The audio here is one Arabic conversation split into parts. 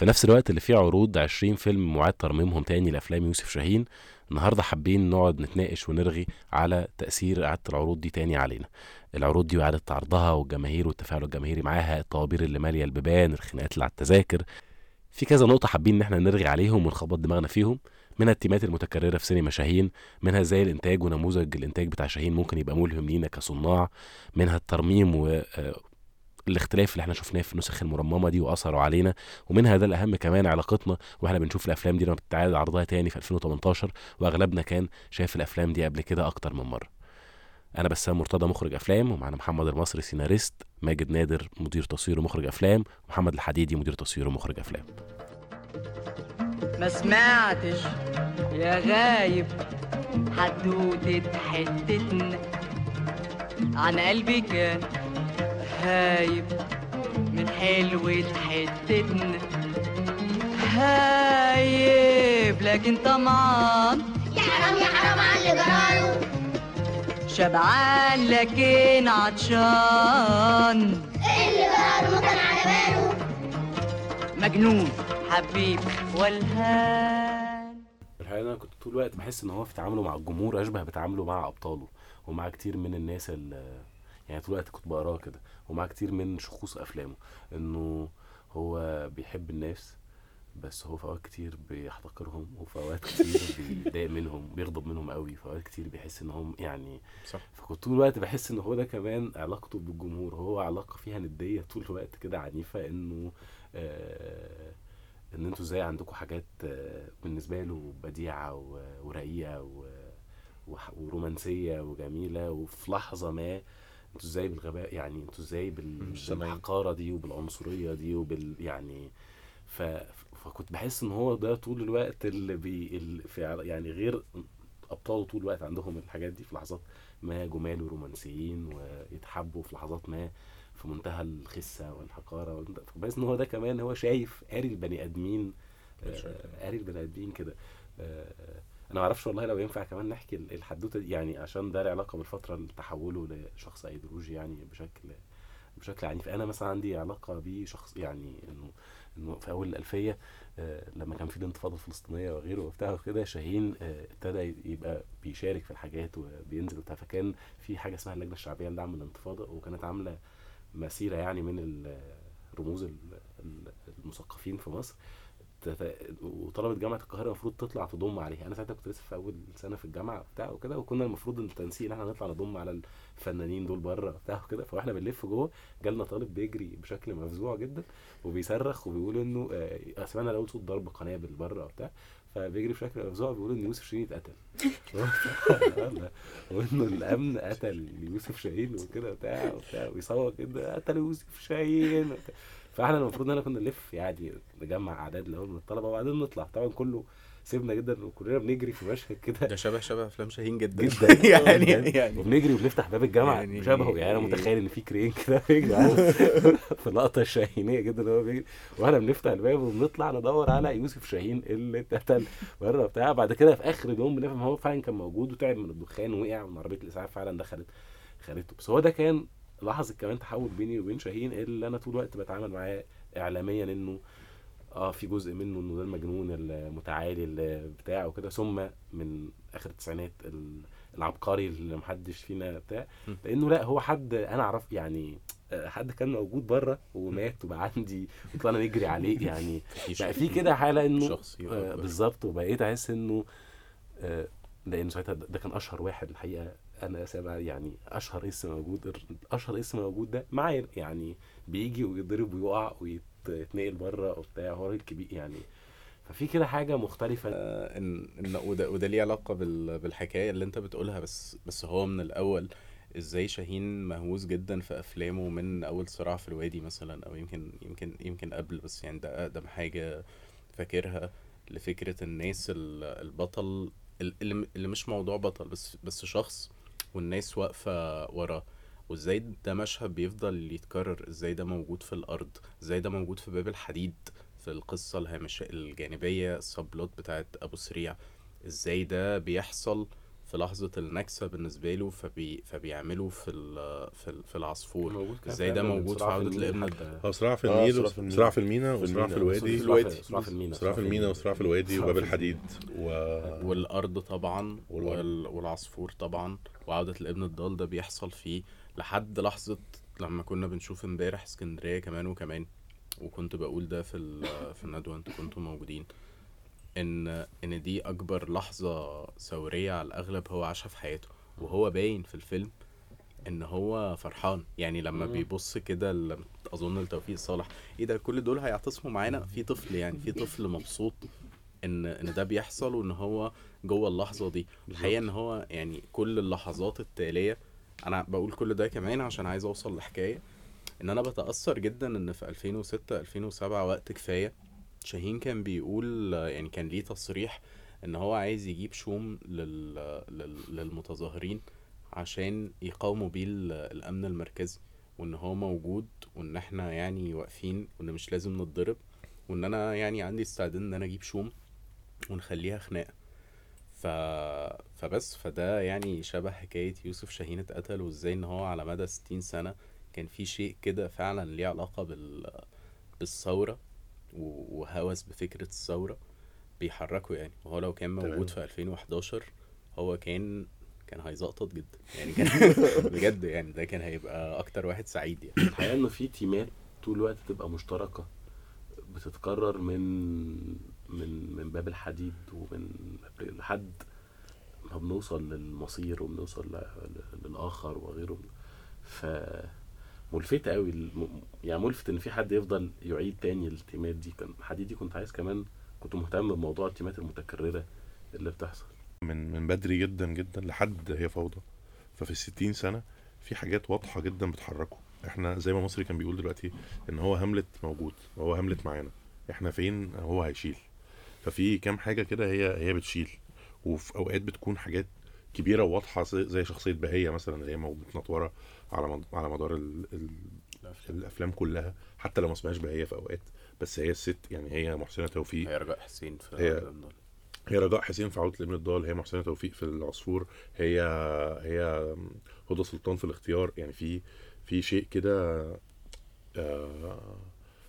في نفس الوقت اللي فيه عروض 20 فيلم معاد ترميمهم تاني لأفلام يوسف شاهين. النهارده حابين نقعد نتناقش ونرغي على تأثير إعادة العروض دي تاني علينا. العروض دي وإعادة عرضها والجماهير والتفاعل الجماهيري معاها الطوابير اللي مالية البيبان الخناقات اللي على التذاكر. في كذا نقطة حابين إن إحنا نرغي عليهم ونخبط دماغنا فيهم. منها التيمات المتكررة في سينما شاهين منها إزاي الإنتاج ونموذج الإنتاج بتاع شاهين ممكن يبقى ملهم لينا كصناع. منها الترميم و الاختلاف اللي إحنا شفناه في النسخ المرممة دي واثره علينا. ومنها ده الأهم كمان علاقتنا وإحنا بنشوف الأفلام دي لما بتتعاد عرضها تاني في 2018 وأغلبنا كان شايف الأفلام دي قبل كده أكتر من مرة. أنا بسام مرتضى مخرج أفلام ومعانا محمد المصري سيناريست ماجد نادر مدير تصوير ومخرج أفلام ومحمد الحديدي مدير تصوير ومخرج أفلام. ما سمعتش يا غايب حدوتة حتتنا. عن قلبي كان هايب من حلوة حتتنا. هايب لكن طمعان. يا حرام يا حرام على اللي جراله شبعان لكن عطشان. اللي جراله ما كان على باله. مجنون حبيب والهان. الحقيقة أنا كنت طول الوقت بحس إن هو في تعامله مع الجمهور أشبه بتعامله مع أبطاله ومع كتير من الناس اللي يعني طول الوقت كنت بقراه كده. ومع كتير من شخوص أفلامه. إنه هو بيحب الناس بس هو في أوقات كتير بيحتقرهم وفي أوقات كتير بيتضايق منهم بيغضب منهم قوي. في أوقات كتير بيحس إن هم يعني صح. فكنت طول الوقت بحس إن هو ده كمان علاقته بالجمهور. هو علاقة فيها ندية طول الوقت كده عنيفة إنه آه إن أنتوا إزاي عندكم حاجات آه بالنسبة له بديعة ورقيقة ورومانسية وجميلة. وفي لحظة ما أنتوا إزاي بالغباء يعني أنتوا إزاي. بالحقارة دي وبالعنصرية دي وبال يعني ف... فكنت بحس ان هو ده طول الوقت اللي بي اللي في يعني غير أبطاله طول الوقت عندهم الحاجات دي في لحظات ما جمال ورومانسيين ويتحبوا في لحظات ما في منتهى الخسة والحقارة فبحس ان هو ده كمان هو شايف قاري البني آدمين آه، قاري البني آدمين كده آه، أنا ما أعرفش والله لو ينفع كمان نحكي ال- الحدوتة دي يعني عشان ده له علاقة بالفترة اللي تحوله لشخص أيديولوجي يعني بشكل بشكل عنيف. أنا مثلا عندي علاقة بيه شخص يعني إنه إنه في أول الألفية آه، لما كان في الانتفاضة الفلسطينية وغيره وبتاع وكده شاهين آه، ابتدى يبقى بيشارك في الحاجات وبينزل وبتاع. فكان في حاجة اسمها اللجنة الشعبية لدعم الانتفاضة وكانت عاملة مسيرة يعني من رموز ال- ال- المثقفين في مصر. وطلبت جامعة القاهرة المفروض تطلع تضم عليها. أنا ساعتها كنت لسه في أول سنة في الجامعة وبتاع وكده وكنا المفروض التنسيق إن إحنا نطلع نضم على الفنانين دول بره وبتاع وكده. فإحنا بنلف جوه جالنا طالب بيجري بشكل مفزوع جدا وبيصرخ وبيقول إنه آه، سمعنا الأول صوت ضرب قنابل بره وبتاع فبيجري بشكل مفزوع بيقول إن يوسف شاهين اتقتل. وإنه الأمن قتل يوسف شاهين وكده وبتاع وبتاع ويصوت كده قتل يوسف شاهين وبتاع. فاحنا المفروض ان إحنا كنا نلف يعني نجمع اعداد الأول من الطلبة وبعدين نطلع. طبعا كله سيبنا جدا وكلنا بنجري في مشهد كده. ده شبه شبه أفلام شاهين جدا. جدا. يعني. يعني. وبنجري وبنفتح باب الجامعة يعني- يعني شبهه يعني أنا متخيل إن في كرين كده بيجري في اللقطه الشاهينيه جدا هو بيجري. وإحنا بنفتح الباب وبنطلع ندور على يوسف شاهين اللي اتقتل بره بتاع بعد كده في آخر اليوم بنفهم هو فعلا كان موجود وتعب من الدخان ووقع من عربيه الإسعاف فعلا دخلت خدته. بس هو ده كان لحظه كمان تحول بيني وبين شاهين اللي أنا طول الوقت بتعامل معاه اعلاميا إنه آه في جزء منه إنه ده المجنون المتعالي اللي بتاع وكده. ثم من آخر التسعينات ال- العبقري اللي محدش فينا بتاع. لأنه لأ هو حد أنا أعرف يعني آه، حد كان موجود بره ومات وبقى عندي وطلعنا نجري عليه يعني. بقى في كده حالة إنه آه. بالظبط. وبقيت أحس إنه آه لأنه ساعتها ده كان أشهر واحد الحقيقة أنا سامع يعني أشهر اسم موجود أشهر اسم موجود ده معايا يعني بيجي ويضرب ويقع ويتنقل بره وبتاع هو راجل كبير يعني. ففي كده حاجة مختلفة. آه، إن إن وده وده ليه علاقة بال... بالحكاية اللي أنت بتقولها بس بس هو من الأول إزاي شاهين مهووس جدا في أفلامه من أول صراع في الوادي مثلا أو يمكن يمكن يمكن قبل بس يعني ده أقدم حاجة فاكرها لفكرة الناس ال- البطل ال- اللي اللي مش موضوع بطل بس بس شخص والناس واقفة وراه وإزاي ده مشهد بيفضل يتكرر؟ إزاي ده موجود في الأرض؟ إزاي ده موجود في باب الحديد؟ في القصة الهامشية الجانبية السبلوت بتاعت أبو سريع. إزاي ده بيحصل؟ في لحظة النكسة بالنسبة له فبي فبيعملوا في ال في ال في العصفور. إزاي ده موجود في الابن حتى- آه صراع في آه، النيل صراع في المينا. صراع في المينا وصراع في. الوادي؟ صراع في- المينا صراع في المينا وصراع في الوادي. وباب الحديد و والأرض طبعا. وال... والعصفور طبعا وعودة الابن الضال ده بيحصل فيه لحد لحظة لما كنا بنشوف امبارح اسكندرية كمان وكمان وكنت بقول ده في ال... في الندوة أنتوا كنتوا موجودين. إن إن دي أكبر لحظة ثورية على الأغلب هو عاشها في حياته. وهو باين في الفيلم إن هو فرحان. يعني لما مم. بيبص كده ل- أظن لتوفيق صالح. إيه ده كل دول هيعتصموا معانا؟ في طفل يعني في طفل مبسوط إن إن ده بيحصل وإن هو جوه اللحظة دي. الحقيقة إن هو يعني كل اللحظات التالية أنا بقول كل ده كمان عشان عايز أوصل لحكاية إن أنا بتأثر جدا إن في 2006 2007 وقت كفاية شاهين كان بيقول يعني كان ليه تصريح إن هو عايز يجيب شوم لل... لل... للمتظاهرين عشان يقاوموا بيه ال- الأمن المركزي وإن هو موجود وإن إحنا يعني واقفين وإن مش لازم نتضرب وإن أنا يعني عندي استعداد إن أنا أجيب شوم ونخليها خناقة. ف... فبس فده يعني شبه حكاية يوسف شاهين اتقتل وإزاي إن هو على مدى 60 سنة كان في شيء كده فعلا ليه علاقة بال... بالثورة. وهوس بفكرة الثورة بيحركه يعني. وهو لو كان. موجود في 2011 هو كان كان هيزقطط جدا. يعني كان بجد يعني ده كان هيبقى أكتر واحد سعيد يعني. الحقيقة إنه في تيمات طول الوقت تبقى مشتركة بتتكرر من من من باب الحديد ومن لحد ما بنوصل للمصير وبنوصل للآخر وغيره. ف ملفتة قوي يعني ملفت إن في حد يفضل يعيد تاني التيمات دي. كان حديدي كنت عايز كمان كنت مهتم بموضوع التيمات المتكررة اللي بتحصل. من من بدري جدا جدا لحد هي فوضى. ففي الستين سنة في حاجات واضحة جدا بتحركه. إحنا زي ما مصري كان بيقول دلوقتي إن هو هاملت موجود وهو هاملت معانا. إحنا فين؟ هو هيشيل. ففي كام حاجة كده هي هي بتشيل. وفي أوقات بتكون حاجات كبيرة وواضحة زي شخصية بهية مثلا اللي هي موجودة متنطورة على على مدار ال... ال... الأفلام. كلها حتى لو ما اسمهاش بهية في أوقات بس هي الست يعني هي محسنة توفيق. هي رجاء حسين في هي-. هي رجاء حسين في عودة الإبن الضال هي محسنة توفيق في العصفور هي هي هدى سلطان في الاختيار. يعني في في شيء كده آه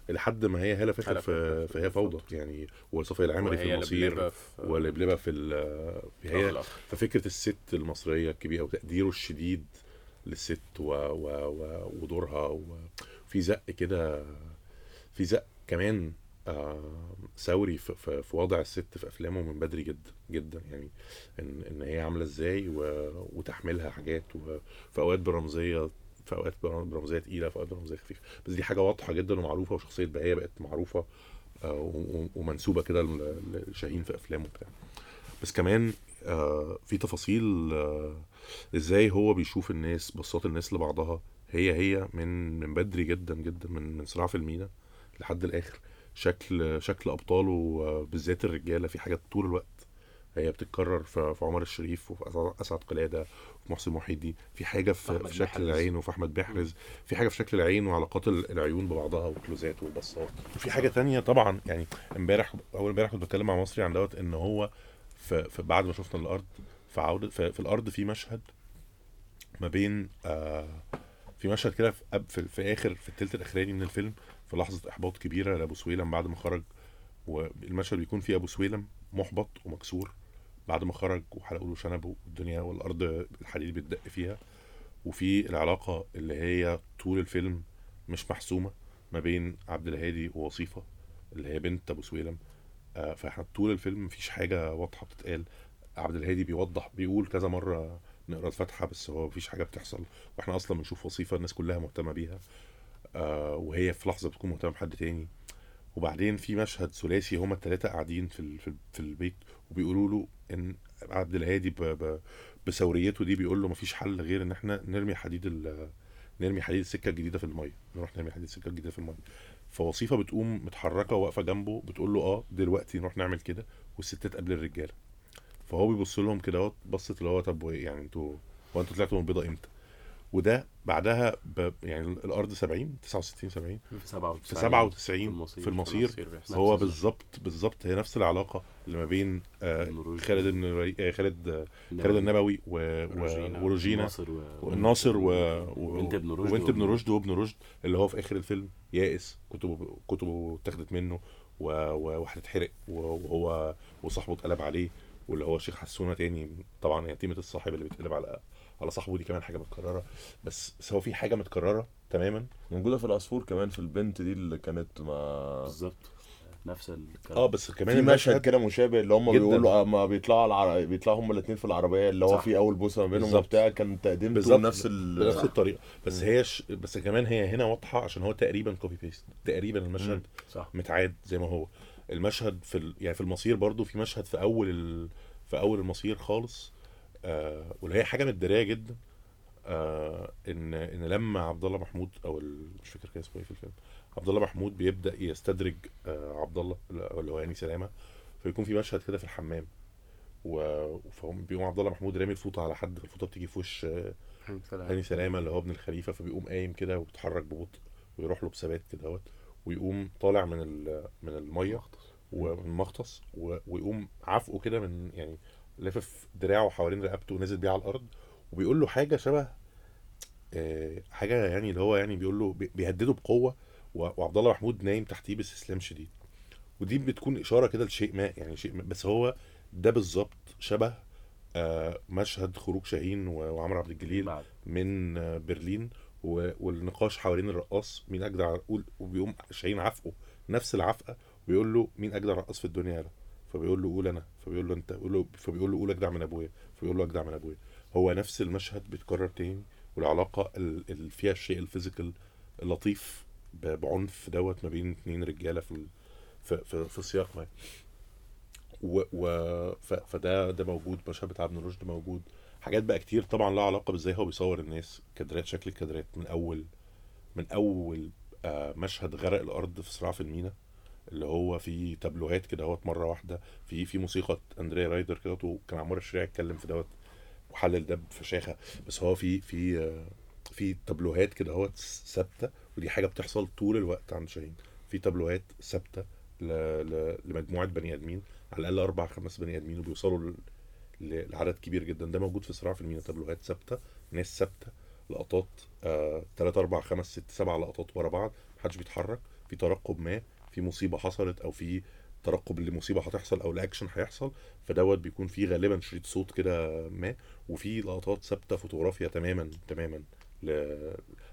لحد ما هي هالة فخر هالة في في هي فوضى. يعني وصفية العامري في المصير لبلبة في في هي. ففكرة الست المصرية الكبيرة وتقديره الشديد للست و و و ودورها. وفي زق كده في زق كمان آه ثوري في, في, في وضع الست في أفلامه من بدري جدا جدا. يعني ان إن هي عاملة إزاي و- وتحملها حاجات وفي أوقات برمزية في أوقات بر- برمزية تقيلة في أوقات برمزية خفيفة. بس دي حاجة واضحة جدا ومعروفة وشخصية بهية بقت معروفة آه ومنسوبة كده لشاهين في أفلامه بتاع. بس كمان آه في تفاصيل آه إزاي هو بيشوف الناس بصات الناس لبعضها هي هي من من بدري جدا جدا من من صراع في المينا لحد الآخر. شكل شكل أبطاله آه، بالذات الرجالة في حاجات طول الوقت هي بتتكرر في عمر الشريف وفي اسعد قلادة وفي محسن محي الدين في حاجة في, في شكل بحرز. العين وفي أحمد بحرز. في حاجة في شكل العين وعلاقات ال- العيون ببعضها والكلوزات والبصات وفي حاجة تانية طبعا يعني امبارح أول امبارح كنت بتكلم مع مصري عن دوت إن هو في, في بعد ما شفنا الأرض في عودة في, في الأرض في مشهد ما بين آه في مشهد كده في, في, في آخر في الثلث الأخراني من الفيلم في لحظة إحباط كبيرة لأبو سويلم بعد ما خرج والمشهد بيكون فيه أبو سويلم محبط ومكسور بعد ما خرج وحلقوا له شنبه والدنيا والأرض الحديد بتدق فيها وفي العلاقة اللي هي طول الفيلم مش محسومة ما بين عبد الهادي ووصيفة اللي هي بنت أبو سويلم فاحنا طول الفيلم مفيش حاجة واضحة بتتقال. عبد الهادي بيوضح بيقول كذا مرة نقرأ الفاتحة بس هو مفيش حاجة بتحصل. وإحنا أصلا بنشوف وصيفة الناس كلها مهتمة بيها آه وهي في لحظة بتكون مهتمة بحد تاني. وبعدين في مشهد ثلاثي هما الثلاثه قاعدين في في, ال- في البيت وبيقولوا له إن عبد الهادي بثوريته دي بيقول له مفيش حل غير إن إحنا نرمي حديد نرمي حديد السكة الجديدة في المية. نروح نرمي حديد السكة الجديدة في المية. فوصيفة بتقوم متحركة واقفة جنبه بتقول له آه دلوقتي نروح نعمل كده والستات قبل الرجالة. فهو بيبص لهم كده بصت اللي هو طب يعني أنتوا هو أنتوا طلعتوا من البيضة إمتى؟ وده بعدها ب... يعني الأرض 70 69 70 في 97 في 97 المصير. في المصير في بيحصل. هو بالظبط بالظبط هي نفس العلاقة اللي ما بين آه،. خالد بن ري... آه، خالد آه،. خالد النبوي و... و... وروجينا. والناصر و... و... وبنت ابن رشد وبنت ابن رشد وابن رشد اللي هو في آخر الفيلم يائس كتبه كتبه اتاخدت منه و... و... وهتتحرق وهو وصاحبه اتقلب عليه واللي هو الشيخ حسونة تاني طبعا يتيمة الصاحب اللي بيتقلب على على صاحبه دي كمان حاجة متكررة. بس بس هو في حاجة متكررة تماما. موجودة في العصفور كمان في البنت دي اللي كانت مع بالظبط. نفس الكلام آه بس كمان في مشهد المشهد كده مشابه اللي هم. بيقولوا ما بيطلعوا العر... بيطلعوا هم الاثنين في العربية اللي هو صح. في أول بوسة ما بينهم. وبتاع كان تقديمته بالظبط. نفس ال بنفس الطريقة. بس هي ش... بس كمان هي هنا واضحة عشان هو تقريبا copy paste تقريبا المشهد صح. متعاد زي ما هو. المشهد في ال... يعني في المصير برضو في مشهد في أول ال... في أول المصير خالص آه واللي هي حاجة متداريه جدا آه إن إن لما عبد الله محمود أو. مش فاكر كان اسمه إيه في الفيلم عبد الله محمود بيبدأ يستدرج آه عبد الله اللي هو يعني سلامة فيكون في مشهد كده في الحمام و... فهم بيقوم عبد الله محمود رامي الفوطة على حد الفوطه بتيجي في وش هاني سلامة اللي هو ابن الخليفة فبيقوم قايم كده وبيتحرك ببطء ويروح له بثبات كده أهوت ويقوم طالع من ال- من المية ومن المغطس ويقوم عافقه كده من يعني لافف دراعه حوالين رقبته ونازل بيه على الأرض وبيقول له حاجة شبه آه، حاجة يعني اللي هو يعني بيقول له بي- بيهدده بقوة وعبد الله محمود نايم تحتيه باستسلام شديد. ودي بتكون إشارة كده لشيء ما يعني شيء ما بس هو ده بالظبط شبه آه، مشهد خروج شاهين وعمرو عبد الجليل بعد. من آه، برلين والنقاش حوالين الرقاص مين أجدع وبيقوم شاهين عفقه نفس العفقة ويقول له مين أجدع رقاص في الدنيا يالا فبيقول له قول أنا فبيقول له أنت بيقول له فبيقول له قول اجدع من أبويا فبيقول له اجدع من أبويا. هو نفس المشهد بيتكرر تاني والعلاقة اللي فيها الشيء الفيزيكال اللطيف بعنف دوت ما بين اتنين رجالة في في في, سياق ما. و, و فده ده موجود مشهد بتاع ابن رشد موجود. حاجات بقى كتير طبعا لها علاقة بإزاي هو بيصور الناس كادرات شكل الكادرات. من أول من أول آه مشهد غرق الأرض في صراع في المينا اللي هو في تابلوهات كده اهوت مرة واحدة. في في موسيقى أندريا رايدر كده وكان عمار الشريع اتكلم في دوت وحلل ده بفشاخه بس هو في في آه في تابلوهات كده اهوت ثابتة ودي حاجة بتحصل طول الوقت عند شاهين. في تابلوهات ثابتة لمجموعة بني آدمين على الأقل أربع خمس بني آدمين وبيوصلوا لعدد كبير جدا. ده موجود في صراع في المينا. تابلوهات ثابتة ناس ثابتة لقطات آه 3 4 5 6 7 لقطات ورا بعض محدش بيتحرك. في ترقب ما في مصيبة حصلت أو في ترقب لمصيبة هتحصل أو لأكشن هيحصل فدوت بيكون فيه غالبا شريط صوت كده ما وفي لقطات ثابتة فوتوغرافيا تماما تماما ل...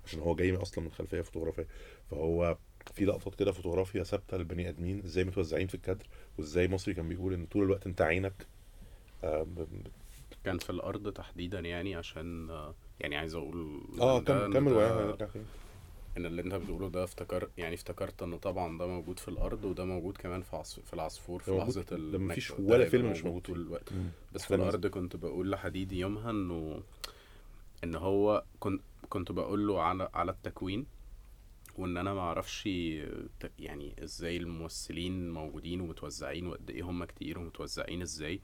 عشان هو جاي أصلا من خلفية فوتوغرافية. فهو في لقطات كده فوتوغرافيا ثابتة للبني آدمين إزاي متوزعين في الكادر وإزاي يسري كان بيقول إن طول الوقت أنت عينك آه ب- كان في الأرض تحديدا يعني عشان آه، يعني عايز أقول آه كمل كمل ده- وعيها نرجع تاني. إن اللي أنت بتقوله ده افتكر يعني افتكرت إن طبعا ده موجود في الأرض وده موجود كمان في عص... في العصفور في لحظة ده مفيش. ولا فيلم مش موجود طول. الوقت. بس في الأرض كنت بقول لحديدي يومها إنه إن هو كنت كنت بقول له على على التكوين وإن أنا ما أعرفش يعني إزاي الممثلين موجودين ومتوزعين وقد إيه هم كتير ومتوزعين إزاي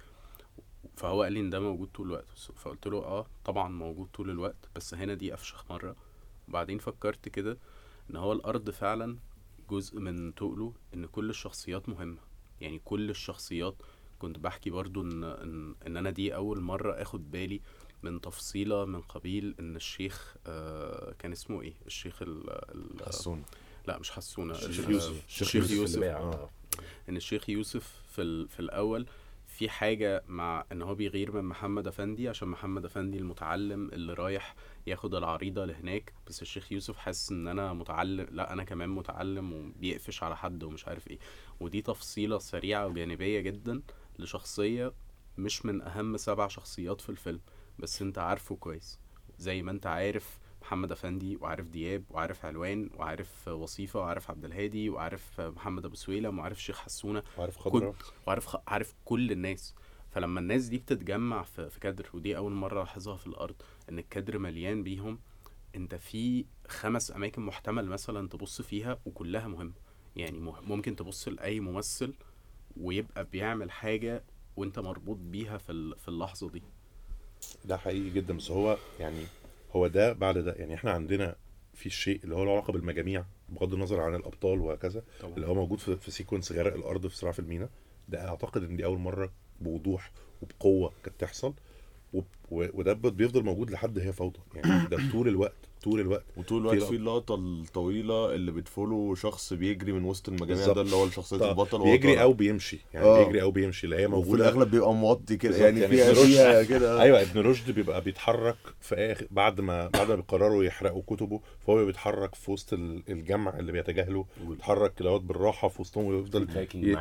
فهو قال لي إن ده موجود طول الوقت فقلت له آه طبعا موجود طول الوقت بس هنا دي أفشخ مرة وبعدين فكرت كده إن هو الأرض فعلا جزء من تقله إن كل الشخصيات مهمة يعني كل الشخصيات كنت بحكي برضو إن إن, إن أنا دي أول مرة آخد بالي من تفصيلة من قبيل إن الشيخ آه كان اسمه إيه الشيخ ال ال حسون لا مش حسونة الشيخ ال- يوسف. الشيخ يوسف اللي باع. آه. إن الشيخ يوسف في ال- في الأول في حاجة مع إن هو بيغير من محمد أفندي عشان محمد أفندي المتعلم اللي رايح ياخد العريضة لهناك. بس الشيخ يوسف حاسس إن أنا متعلم لأ أنا كمان متعلم وبيقفش على حد ومش عارف إيه. ودي تفصيلة سريعة وجانبية جدا لشخصية مش من أهم سبع شخصيات في الفيلم. بس أنت عارفه كويس. زي ما أنت عارف محمد افندي وعارف دياب وعارف علوان وعارف وصيفة وعارف عبد الهادي وعارف محمد ابو سويلم وعارف شيخ حسونة وعارف كل خضرة وعارف خ... عارف كل الناس فلما الناس دي بتتجمع في, في كادر ودي أول مرة ألاحظها في الأرض إن الكادر مليان بيهم أنت في خمس أماكن محتمل مثلا تبص فيها وكلها مهمة يعني. ممكن تبص لأي ممثل ويبقى بيعمل حاجة وأنت مربوط بيها في. في اللحظة دي ده حقيقي جدا بس هو يعني هو ده بعد ده. يعني إحنا عندنا في الشيء اللي هو له علاقة بالمجاميع بغض النظر عن الأبطال وهكذا طبعا. اللي هو موجود في, في سيكونس غرق الأرض في صراع في المينا. ده أعتقد إن دي أول مرة بوضوح وبقوة كانت تحصل وده بيفضل موجود لحد هي فوضى. يعني ده طول الوقت. طول الوقت. وطول الوقت في في اللقطة الطويلة اللي بتفولو شخص بيجري من وسط المجاميع. ده اللي هو شخصيه البطل بيجري. أو بيمشي. يعني آه. بيجري أو بيمشي اللي هي وفي موجودة. الأغلب بيبقى موطي كده يعني يعني فيها كده. أيوه ابن رشد بيبقى بيتحرك في آخر بعد ما بعد ما بيقرروا يحرقوا كتبه فهو بيتحرك في وسط ال- الجمع اللي بيتجاهله. بيتحرك كده بالراحة في وسطهم ويفضل.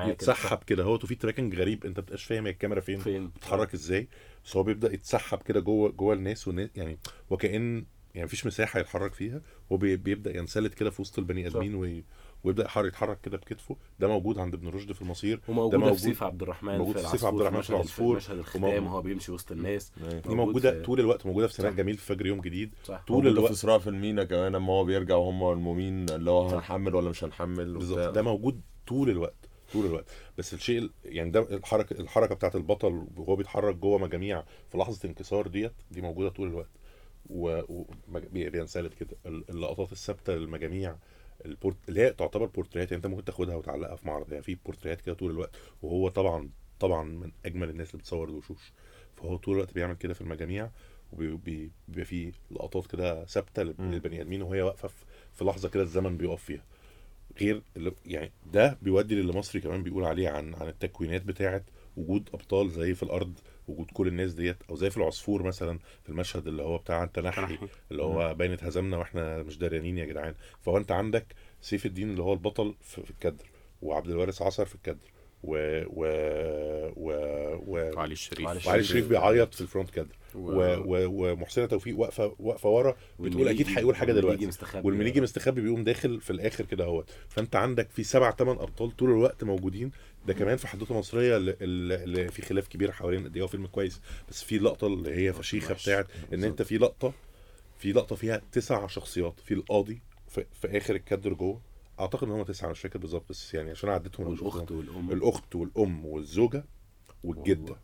يتسحب كده. اهوت وفي تراكنج غريب انت بتبقاش فاهم هي الكاميرا فين فين. بتتحرك إزاي. بس هو بيبدأ يتسحب كده جوه جوه الناس والناس يعني وكأن يعني مفيش مساحة يتحرك فيها هو بي- بيبدأ ينسلت كده في وسط البني آدمين وي- ويبدأ يحرك يتحرك كده بكتفه. ده موجود عند ابن رشد في المصير وموجوده موجود- في سيف عبد الرحمن موجود في سيف عبد الرحمن في العصفور، مشهد الختام وموجود- وهو بيمشي وسط الناس. دي موجودة في- طول الوقت موجودة في سناء. جميل في فجر يوم جديد. صح. طول موجودة في الوقت صراع في المينا كمان أما هو بيرجع وهم المومين اللي هو هنحمل ولا مش هنحمل بالظبط. ده موجود طول الوقت طول الوقت. بس الشيء ال- يعني ده الحركة الحركة بتاعت البطل وهو بيتحرك جوه مجاميع في لحظة انكسار ديت دي موجودة طول الوقت. و- ومج- بي- بينسلت كده. ال- اللقطات الثابتة للمجاميع البورت... اللي هي تعتبر بورتريهات يعني انت ممكن تاخدها وتعلقها في معرض. يعني في بورتريهات كده طول الوقت وهو طبعا طبعا من أجمل الناس اللي بتصور الوشوش. فهو طول الوقت بيعمل كده في المجاميع وبيبقى في لقطات كده ثابتة. للبني آدمين وهي واقفة في- في لحظة كده الزمن بيقف فيها. غير اللي يعني ده بيودي للي يسري كمان بيقول عليه عن عن التكوينات بتاعه وجود أبطال زي في الأرض وجود كل الناس ديت أو زي في العصفور مثلا في المشهد اللي هو بتاع التنحي تنحي. اللي هو باين اتهزمنا وإحنا مش دريانين يا جدعان. فهو أنت عندك سيف الدين اللي هو البطل في, في الكادر وعبد الوارث عسر في الكادر. و و و, و... وعلي الشريف. وعلي الشريف. بيعيط في ال front كادر و- و... ومحسنة توفيق واقفه واقفة ورا بتقول أكيد هيقول حاجة والمليجي دلوقتي. مستخبي. والمليجي مستخبي بيقوم داخل في الآخر كده أهوت. فأنت عندك في سبع ثمان أبطال طول الوقت موجودين. ده كمان في حدوتة مصرية اللي, اللي في خلاف كبير حوالين قد إيه هو فيلم كويس بس في لقطة اللي هي فشيخة بتاعت إن أنت في لقطة في لقطة فيها تسع شخصيات في القاضي في, في آخر الكادر جوه. أعتقد إن هم تسعة مش فاكر بالظبط بس يعني عشان عديتهم والأخت والأم. الأخت والأم والزوجة والجدة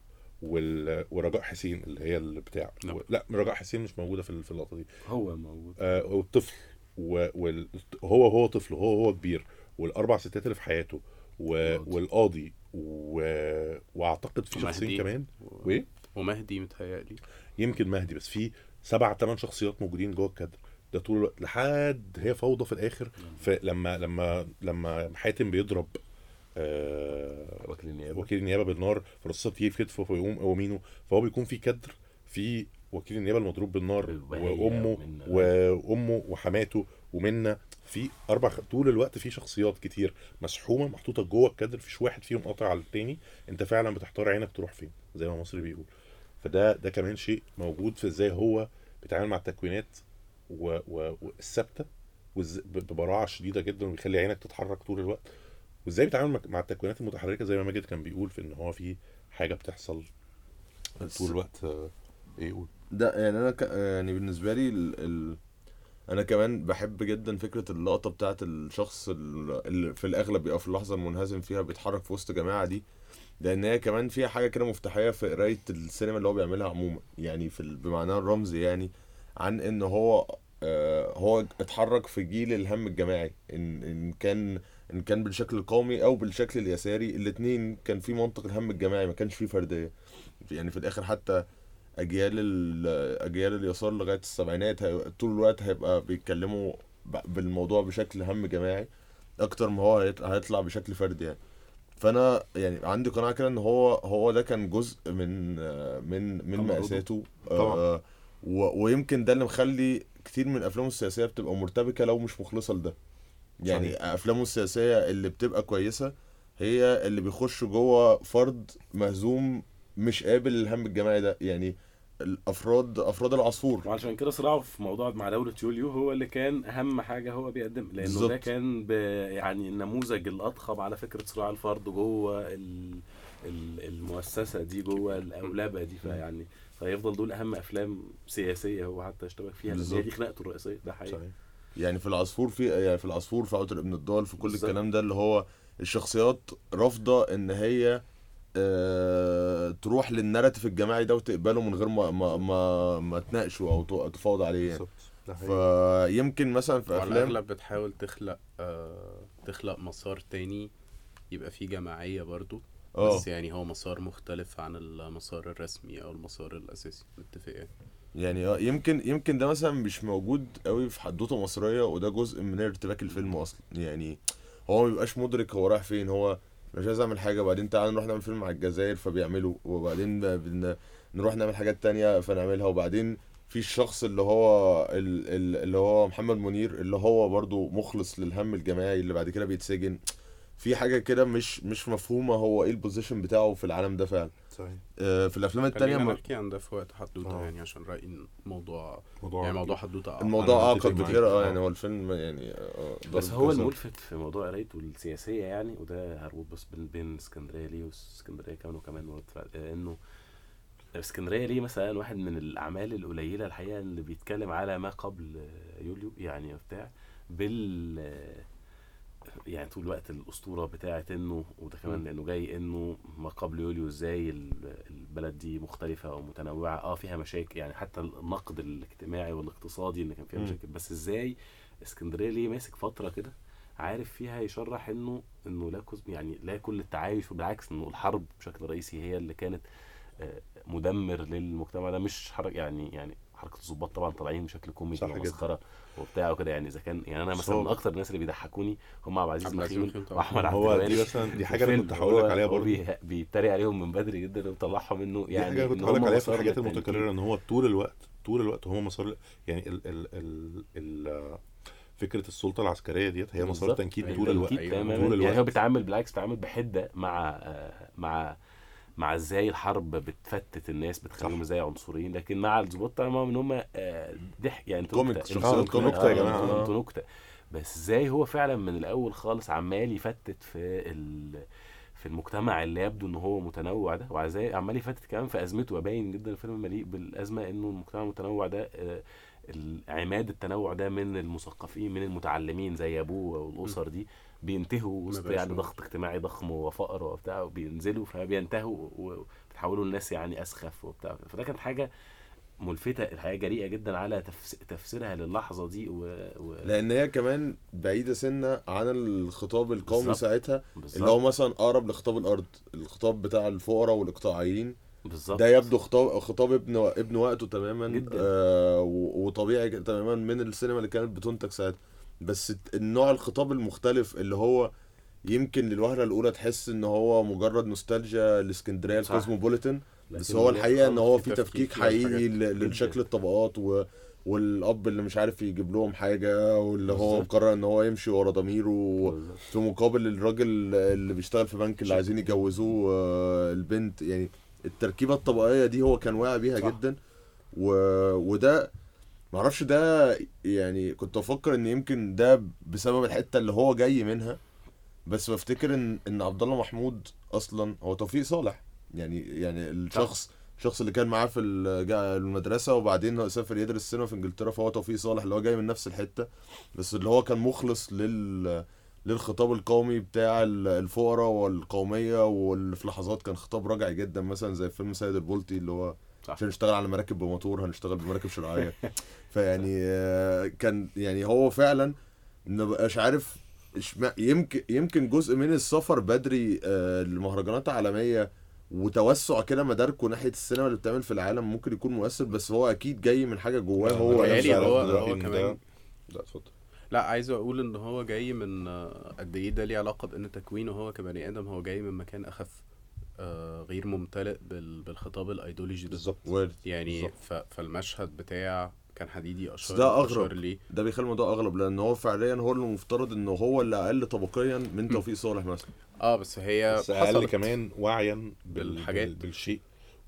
وال... ورجاء حسين اللي هي اللي بتاع نعم. و... لا رجاء حسين مش موجودة في في اللقطة دي. هو موجود. آه والطفل و... وال... هو هو طفل هو هو كبير. والأربع ستات اللي في حياته و... والقاضي. و... وأعتقد في. شخصين كمان. و- وإيه؟ ومهدي متهيألي. يمكن مهدي بس في سبع ثمان شخصيات موجودين جوه الكادر. ده طول الوقت لحد هي فوضى في الآخر. فلما لما لما حاتم بيضرب آه وكيل النيابة. وكيل النيابة بالنار فرصته تيجي في كتفه فيقوم قوامينه فهو بيكون في كدر في وكيل النيابة المضروب بالنار وأمه. وأمه وحماته ومنى في أربع طول الوقت في شخصيات كتير مسحومة محطوطة جوه الكادر مفيش واحد فيهم قاطع على التاني. أنت فعلا بتحتار عينك تروح فين زي ما مصري بيقول. فده ده كمان شيء موجود في إزاي هو بيتعامل مع التكوينات والثابته ببراعه شديده جدا وبيخلي عينك تتحرك طول الوقت. وإزاي بيتعامل مع- التكوينات المتحركة؟ زي ما ماجد كان بيقول في إن هو في حاجة بتحصل طول الوقت. إيه يقول؟ ده يعني أنا ك... يعني بالنسبة لي ال... ال... أنا كمان بحب جدا فكرة اللقطة بتاعت الشخص ال- اللي في الأغلب بيبقى في اللحظة المنهزم فيها بيتحرك في وسط جماعة دي لأن هي كمان فيها حاجة كده مفتاحية في قراية السينما اللي هو بيعملها عموما. يعني في ال... بمعناه الرمزي يعني عن إن هو آه هو اتحرك في جيل الهم الجماعي إن إن كان إن كان بالشكل القومي أو بالشكل اليساري الاثنين كان في منطق الهم الجماعي ما كانش فيه فردية يعني في الآخر حتى أجيال ال- أجيال اليسار لغاية السبعينات طول الوقت هيبقى بيتكلموا بالموضوع بشكل هم جماعي أكتر ما هو هيط- هيطلع بشكل فردي يعني فأنا يعني عندي قناعة كده إن هو هو ده كان جزء من من من. مأساته طبعا. آه، و- ويمكن ده اللي مخلي كتير من أفلامه السياسية بتبقى مرتبكة لو مش مخلصة لده يعني صحيح. أفلامه السياسية اللي بتبقى كويسة هي اللي بيخش جوه فرد مهزوم مش قابل للهم الجماعي ده يعني الأفراد أفراد العصفور وعشان كده صراعه في موضوع مع دولة يوليو هو اللي كان أهم حاجة هو بيقدم لأنه بالظبط. ده كان ب يعني النموذج الأضخم على فكرة صراع الفرد جوه ال... ال- المؤسسة دي جوه الأولبة دي فيعني فيفضل دول أهم أفلام سياسية هو حتى اشتبك فيها لأن هي. دي خناقته الرئيسية ده حقيقي صحيح يعني في العصفور في يعني في العصفور في عطر ابن الضال في كل بالظبط. الكلام ده اللي هو الشخصيات رافضة إن هي آه تروح للناراتيف الجماعي ده وتقبله من غير ما ما ما, ما تناقشه أو ت- تفاوض عليه يعني بالظبط ده حقيقي. فيمكن مثلا في وعلى أفلام الأغلب بتحاول تخلق آه تخلق مسار تاني يبقى فيه جماعية برضو بس يعني هو مسار مختلف عن المسار الرسمي أو المسار الأساسي. متفق يعني. يعني آه يمكن يمكن ده مثلا مش موجود قوي في حدوتة مصرية وده جزء من ارتباك الفيلم أصلا. يعني هو ما بيبقاش مدرك هو رايح فين. هو مش عايز اعمل حاجة وبعدين تعالى نروح نعمل فيلم على الجزائر فبيعملوا وبعدين نروح نعمل حاجات تانية فنعملها. وبعدين في الشخص اللي هو ال- ال- اللي هو محمد منير اللي هو برضو مخلص للهم الجماعي اللي بعد كده بيتسجن. في حاجة كده مش مش مفهومة هو إيه البوزيشن بتاعه في العالم ده فعلا صحيح آه، في الأفلام التانية خلينا ما- نحكي عن ده في وقت حدوتة آه. يعني عشان رأيي إن الموضوع موضوع يعني موضوع حدوتة. الموضوع أعقد. بكتير آه آه. يعني هو الفيلم يعني آه، بس ضرب هو. الملفت في موضوع قرايته السياسية يعني وده هربط بس بين بين اسكندرية ليه واسكندرية كمان وكمان إنه اسكندرية ليه مثلا واحد من الأعمال القليلة الحقيقة اللي بيتكلم على ما قبل يوليو يعني بتاع بال يعني طول الوقت الأسطورة بتاعت إنه وده كمان. لأنه جاي إنه ما قبل يوليو إزاي ال- البلد دي مختلفة ومتنوعه آه فيها مشاكل يعني حتى النقد الاجتماعي والاقتصادي اللي كان فيها. مشاكل بس إزاي إسكندرية ليه ماسك فترة كده عارف فيها يشرح إنه إنه لا يعني لا كل التعايش وبالعكس إنه الحرب بشكل رئيسي هي اللي كانت آه، مدمر للمجتمع ده مش حركه يعني يعني حركة الضباط طبعا طالعين بشكل كوميدي. ومسخرة وبتاع وكده يعني إذا كان يعني أنا مثلا من أكتر الناس اللي بيضحكوني هم عبد العزيز عبد العزيز مخيون. وأحمد عبد هو الوهاب دي مثلا دي حاجة أنا كنت هقول لك عليها برضه بي- بيتريق عليهم من بدري جدا وطلعهم منه دي يعني حاجة كنت إن هقول لك عليها في الحاجات. المتكررة إن هو طول الوقت طول الوقت هو مسار يعني ال ال ال ال فكرة السلطة العسكرية ديت هي مسار. تنكيل أيوة. طول الوقت طول يعني هو الوقت. بيتعامل بالعكس بيتعامل بحدة مع مع مع إزاي الحرب بتفتت الناس بتخليهم. إزاي عنصريين. لكن مع الظباط طبعا ان هم آه، ضحك يعني أنتوا كوميك نكتة يا جماعة. انتوا- أنتوا نكته بس إزاي هو فعلا من الأول خالص عمال يفتت في في المجتمع اللي يبدو إن هو متنوع ده وازاي عمال يفتت كمان في أزمته وباين جدا الفيلم مليء بالأزمة إنه المجتمع المتنوع ده آه، عماد التنوع ده من المثقفين من المتعلمين زي أبوه والأسر دي. بينتهوا وسط يعني. ضغط اجتماعي ضخم وفقر وبتاع وبينزلوا فبينتهوا وبيتحولوا لناس يعني أسخف وبتاع فده كانت حاجة ملفتة الحقيقة جريئة جدا على تفس... تفسيرها للحظة دي و... و... لأن هي كمان بعيدة سنة عن الخطاب القومي بالظبط. ساعتها بالظبط اللي هو مثلا أقرب لخطاب الأرض الخطاب بتاع الفقراء والإقطاعيين بالظبط ده يبدو خطاب خطاب ابن ابن وقته تماما جدا. آه وطبيعي تماما من السينما اللي كانت بتنتج ساعتها بس النوع الخطاب المختلف اللي هو يمكن للوهلة الأولى تحس إن هو مجرد نوستالجيا لإسكندرية صح. الكوزموبوليتن بس هو الحقيقة إن هو في تفكيك حقيقي لشكل الطبقات و والأب اللي مش عارف يجيب لهم حاجة واللي هو. مقرر إن هو يمشي ورا ضميره. في مقابل الراجل اللي بيشتغل في بنك اللي عايزين يجوزوه آه، البنت يعني التركيبة الطبقية دي هو كان واعي بيها صح. جدا و... وده معرفش ده يعني كنت أفكر إن يمكن ده بسبب الحتة اللي هو جاي منها بس بفتكر إن إن عبد الله محمود أصلا هو توفيق صالح. يعني يعني الشخص الشخص اللي كان معاه في المدرسة وبعدين سافر يدرس سينما في إنجلترا فهو توفيق صالح اللي هو جاي من نفس الحتة. بس اللي هو كان مخلص لل للخطاب القومي بتاع ال- الفقراء والقومية واللي في لحظات كان خطاب راجع جدا مثلا زي فيلم سيد البلطي اللي هو صح. عشان نشتغل على مراكب بموتور هنشتغل بمراكب شراعيه فيعني آه، كان يعني هو فعلا مبقاش عارف يمكن يمكن جزء من السفر بدري آه، لمهرجانات عالمية وتوسع كده مداركه ناحية السينما اللي بتعمل في العالم ممكن يكون مؤثر بس هو أكيد جاي من حاجة جواه هو نفسه هو-. هو كمان- ده- لا اتفضل لا عايز أقول إن هو جاي من آه، قد إيه ده ليه علاقة بإن تكوينه هو كبني آدم هو جاي من مكان أخف آه، غير ممتلئ بال- بالخطاب الأيديولوجي ده بالظبط. يعني بالظبط. ف- فالمشهد بتاع كان حديدي اشار ده. أشار ليه ده بيخلي الموضوع اغلب لأن هو فعليا هو اللي مفترض إنه هو اللي أقل طبقيا من توفيق صالح مثلا آه بس هي بس أقل. كمان وعيا بال- بالحاجات. بال- بالشيء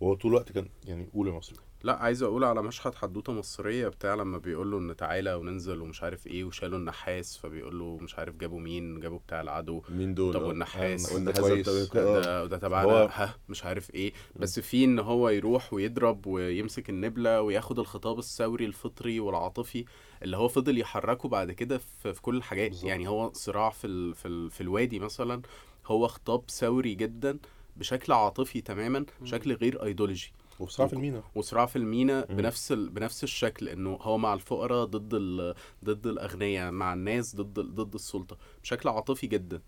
وهو طول الوقت كان يعني قول يا مصري لا عايز أقول على مشهد حدوتة مصرية بتاع لما بيقول له إن تعالى وننزل ومش عارف إيه وشالوا النحاس فبيقول له مش عارف جابوا مين جابوا بتاع العدو مين دول طب آه. والنحاس آه، كويس. ده- آه. ده ده تبعنا ها مش عارف إيه بس في إن هو يروح ويضرب ويمسك النبلة وياخد الخطاب الثوري الفطري والعاطفي اللي هو فضل يحركه بعد كده في, في كل الحاجات بالظبط. يعني هو صراع في ال في, ال في الوادي مثلا هو خطاب ثوري جدا بشكل عاطفي تماما بشكل غير ايديولوجي وصراع في المينا. وصراع في المينا. بنفس ال... بنفس الشكل إنه هو مع الفقراء ضد ال... ضد الأغنياء مع الناس ضد ال... ضد السلطة بشكل عاطفي جدا.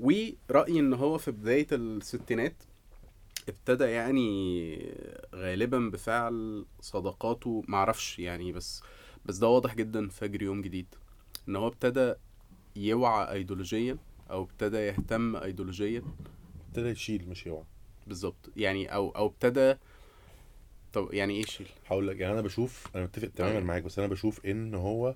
ورأيي إن هو في بداية الستينات ابتدى يعني غالبا بفعل صداقاته معرفش يعني بس بس ده واضح جدا في فجر يوم جديد. إن هو ابتدى يوعى ايديولوجيا أو ابتدى يهتم ايديولوجيا. ابتدى يشيل مش يوعى. بالظبط يعني أو أو ابتدى طب يعني إيه شيل هقول لك يعني أنا بشوف أنا متفق تماما طيب. معاك بس أنا بشوف إن هو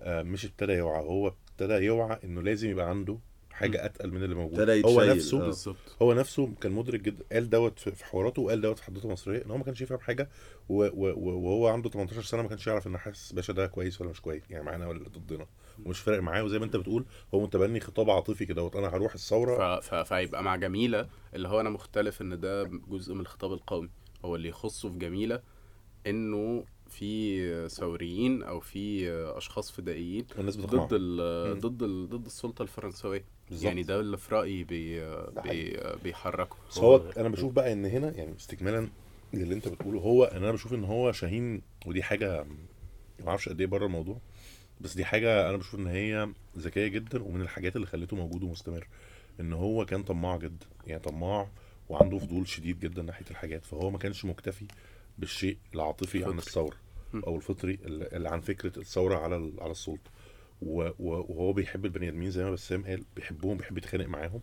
آه، مش ابتدى يوعى. هو ابتدى يوعى إنه لازم يبقى عنده حاجة أتقل من اللي موجود. ابتدى هو يتشيل، نفسه آه. بالظبط هو نفسه كان مدرك جدا قال دوت في في حواراته وقال دوت في حدوته مصريه إن هو ما كانش يفهم حاجة وهو عنده 18 سنة ما كانش يعرف إن حاسس باشا ده كويس ولا مش كويس يعني معانا ولا ضدنا. ومش فارق معاه وزي ما انت بتقول هو متبني خطاب عاطفي كده أنا هروح الثورة. ف... ف... فيبقى مع جميلة اللي هو أنا مختلف إن ده جزء من الخطاب القومي. هو اللي يخصه في جميلة إنه في ثوريين أو في أشخاص فدائيين والناس ضد ال... مم. ضد ال... ضد السلطة الفرنسوية. بالظبط. يعني ده اللي في رأيي بي... بي... بيحركه. هو أنا بشوف بقى إن هنا يعني استكمالا للي أنت بتقوله هو ان أنا بشوف إن هو شاهين ودي حاجة ما أعرفش قد إيه بره الموضوع بس دي حاجة أنا بشوف إن هي ذكية جدا ومن الحاجات اللي خلته موجود ومستمر إن هو كان طماع جدا يعني طماع وعنده فضول شديد جدا ناحية الحاجات فهو ما كانش مكتفي بالشيء العاطفي عن. الثورة. أو الفطري اللي عن فكرة الثورة على على السلطة وهو بيحب البني آدمين زي ما بسام قال بيحبهم بيحب يتخانق معاهم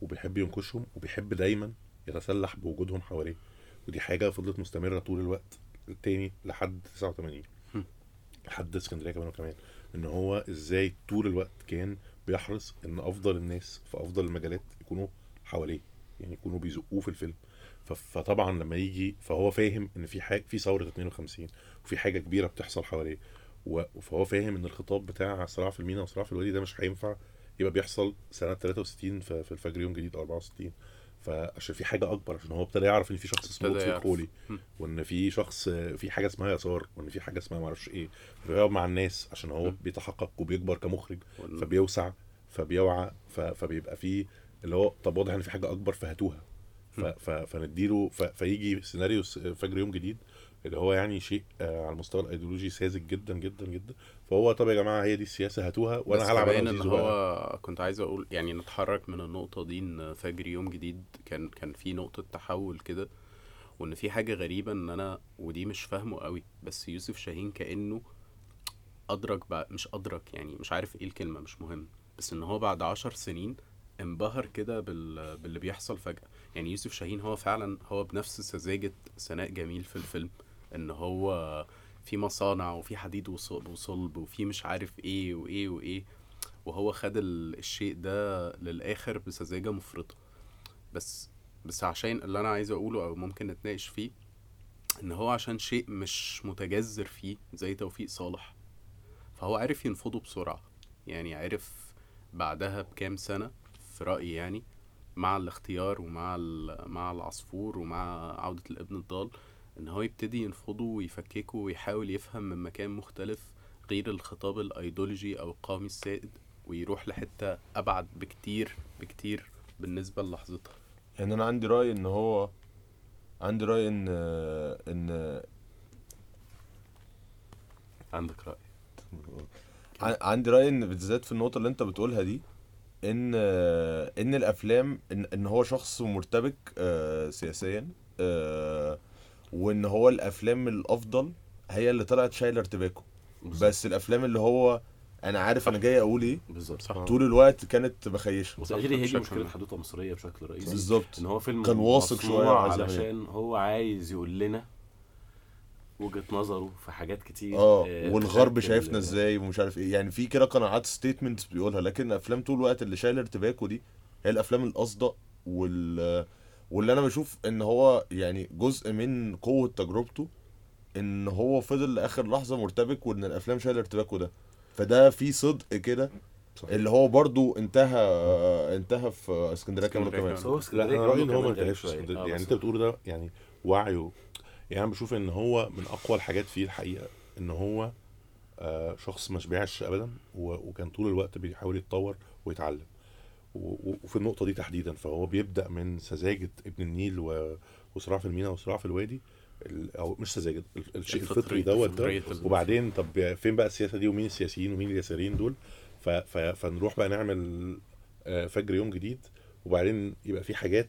وبيحب ينكشهم وبيحب دايما يتسلح بوجودهم حواليه ودي حاجة فضلت مستمرة طول الوقت التاني لحد 89 لحد اسكندرية كمان وكمان إن هو إزاي طول الوقت كان بيحرص إن أفضل الناس في أفضل المجالات يكونوا حواليه يعني يكونوا بيزقوه في الفيلم. فطبعا لما يجي فهو فاهم إن في حاجة في ثورة 52 وفي حاجة كبيرة بتحصل حواليه فهو فاهم إن الخطاب بتاع صراع في المينا وصراع في الوادي ده مش هينفع يبقى بيحصل سنة 63 في الفجر يوم جديد أو 64 فعشان في حاجة أكبر عشان هو ابتدى يعرف إن في شخص اسمه لطفي. الخولي م. وإن في شخص في حاجة اسمها يسار وإن في حاجة اسمها معرفش إيه فبيقعد مع الناس عشان هو. بيتحقق وبيكبر كمخرج فبيوسع فبيوعى فبيبقى فيه اللي هو طب واضح إن في حاجة أكبر فهاتوها فنديله فيجي سيناريو فجر يوم جديد اللي هو يعني شيء آه، على المستوى الأيديولوجي ساذج جدا جدا جدا فهو طب يا جماعة هي دي السياسة هاتوها وأنا هلعب أنا إن. هو كنت عايز أقول يعني نتحرك من النقطة دي إن فجر يوم جديد كان كان في نقطة تحول كده وإن في حاجة غريبة إن أنا ودي مش فاهمه قوي بس يوسف شاهين كأنه أدرك بقى مش أدرك يعني مش عارف إيه الكلمة مش مهم بس إن هو بعد عشر سنين انبهر كده بال... باللي بيحصل فجأة يعني يوسف شاهين هو فعلا هو بنفس سذاجة سناء جميل في الفيلم إن هو في مصانع وفي حديد وص- وصلب وفي مش عارف إيه وإيه وإيه وهو خد ال- الشيء ده للآخر بسذاجة مفرطة. بس بس عشان اللي أنا عايز أقوله أو ممكن نتناقش فيه إن هو عشان شيء مش متجذر فيه زي توفيق صالح. فهو عرف ينفضه بسرعة. يعني عرف بعدها بكام سنة في رأيي يعني مع الاختيار ومع مع العصفور ومع عودة الابن الضال إن هو يبتدي ينفضه ويفككه ويحاول يفهم من مكان مختلف غير الخطاب الأيديولوجي أو القومي السائد ويروح لحتة أبعد بكتير بكتير بالنسبة للحظتها. يعني أنا عندي رأي إن هو عندي رأي إن إن عندك رأي. ع- عندي رأي إن بالذات في النقطة اللي أنت بتقولها دي إن إن الأفلام إن, إن هو شخص مرتبك آه، سياسيا آه، وإن هو الأفلام الأفضل هي اللي طلعت شايله ارتباكه بس الأفلام اللي هو أنا عارف أنا جاي أقول إيه؟ بالظبط صح. طول الوقت كانت بخيشة. وتقريبا هي دي مشكلة عام. حدوتة مصرية بشكل رئيسي. بالظبط. إن هو فيلم كان واثق يعمل علشان هو عايز يقول لنا وجهة نظره في حاجات كتير آه آه، والغرب شايفنا إزاي ومش عارف إيه. يعني في كده قناعات ستيتمنتس بيقولها لكن الافلام طول الوقت اللي شايله ارتباكه دي هي الأفلام الأصدق وال واللي أنا بشوف إن هو يعني جزء من قوة تجربته إن هو فضل لآخر لحظة مرتبك وإن الأفلام شايلة ارتباكه ده. فده في صدق كده. اللي هو برضو انتهى انتهى في اسكندرية كمان اسكندرية كمان. بس هو لا اسكندريه أنا رأيي إن هو ما انتهاش. يعني بس أنت بتقوله ده يعني وعيه يعني أنا بشوف إن هو من أقوى الحاجات فيه الحقيقة إن هو آه شخص ما شبعش ابدا وكان طول الوقت بيحاول يتطور ويتعلم. وفي النقطة دي تحديدا فهو بيبدأ من سذاجة ابن النيل وصراع في المينا وصراع في الوادي ال- أو مش سذاجة ال- الشيء الفطري- دوت ده وبعدين طب فين بقى السياسة دي ومين السياسيين ومين اليساريين دول. فنروح بقى نعمل آه، فجر يوم جديد وبعدين يبقى في حاجات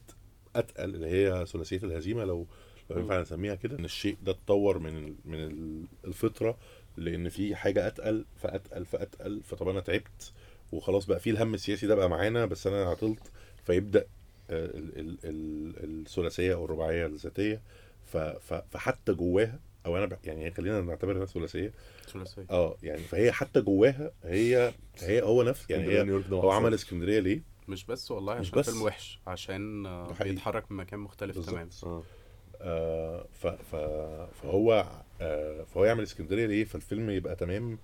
أتقل اللي هي ثلاثية الهزيمة لو لو ينفع نسميها كده إن الشيء ده اتطور من. من ال- الفطرة لأن في حاجة أتقل فأتقل فأتقل فطب أنا تعبت وخلاص بقى في الهم السياسي ده بقى معانا بس أنا عطلت فيبدأ آه، ال- ال- ال- الثلاثية أو الرباعية الذاتية. فحتى جواها أو أنا ب... يعني خلينا نعتبرها ثلاثية ثلاثية آه يعني فهي حتى جواها هي هي هو نفس يعني هي هو عمل. اسكندرية ليه؟ مش بس والله مش عشان بس. فيلم وحش عشان آه،. بيتحرك من مكان مختلف بالظبط. تماما آه آه ف فهو آه فهو يعمل اسكندرية ليه؟ فالفيلم يبقى تمام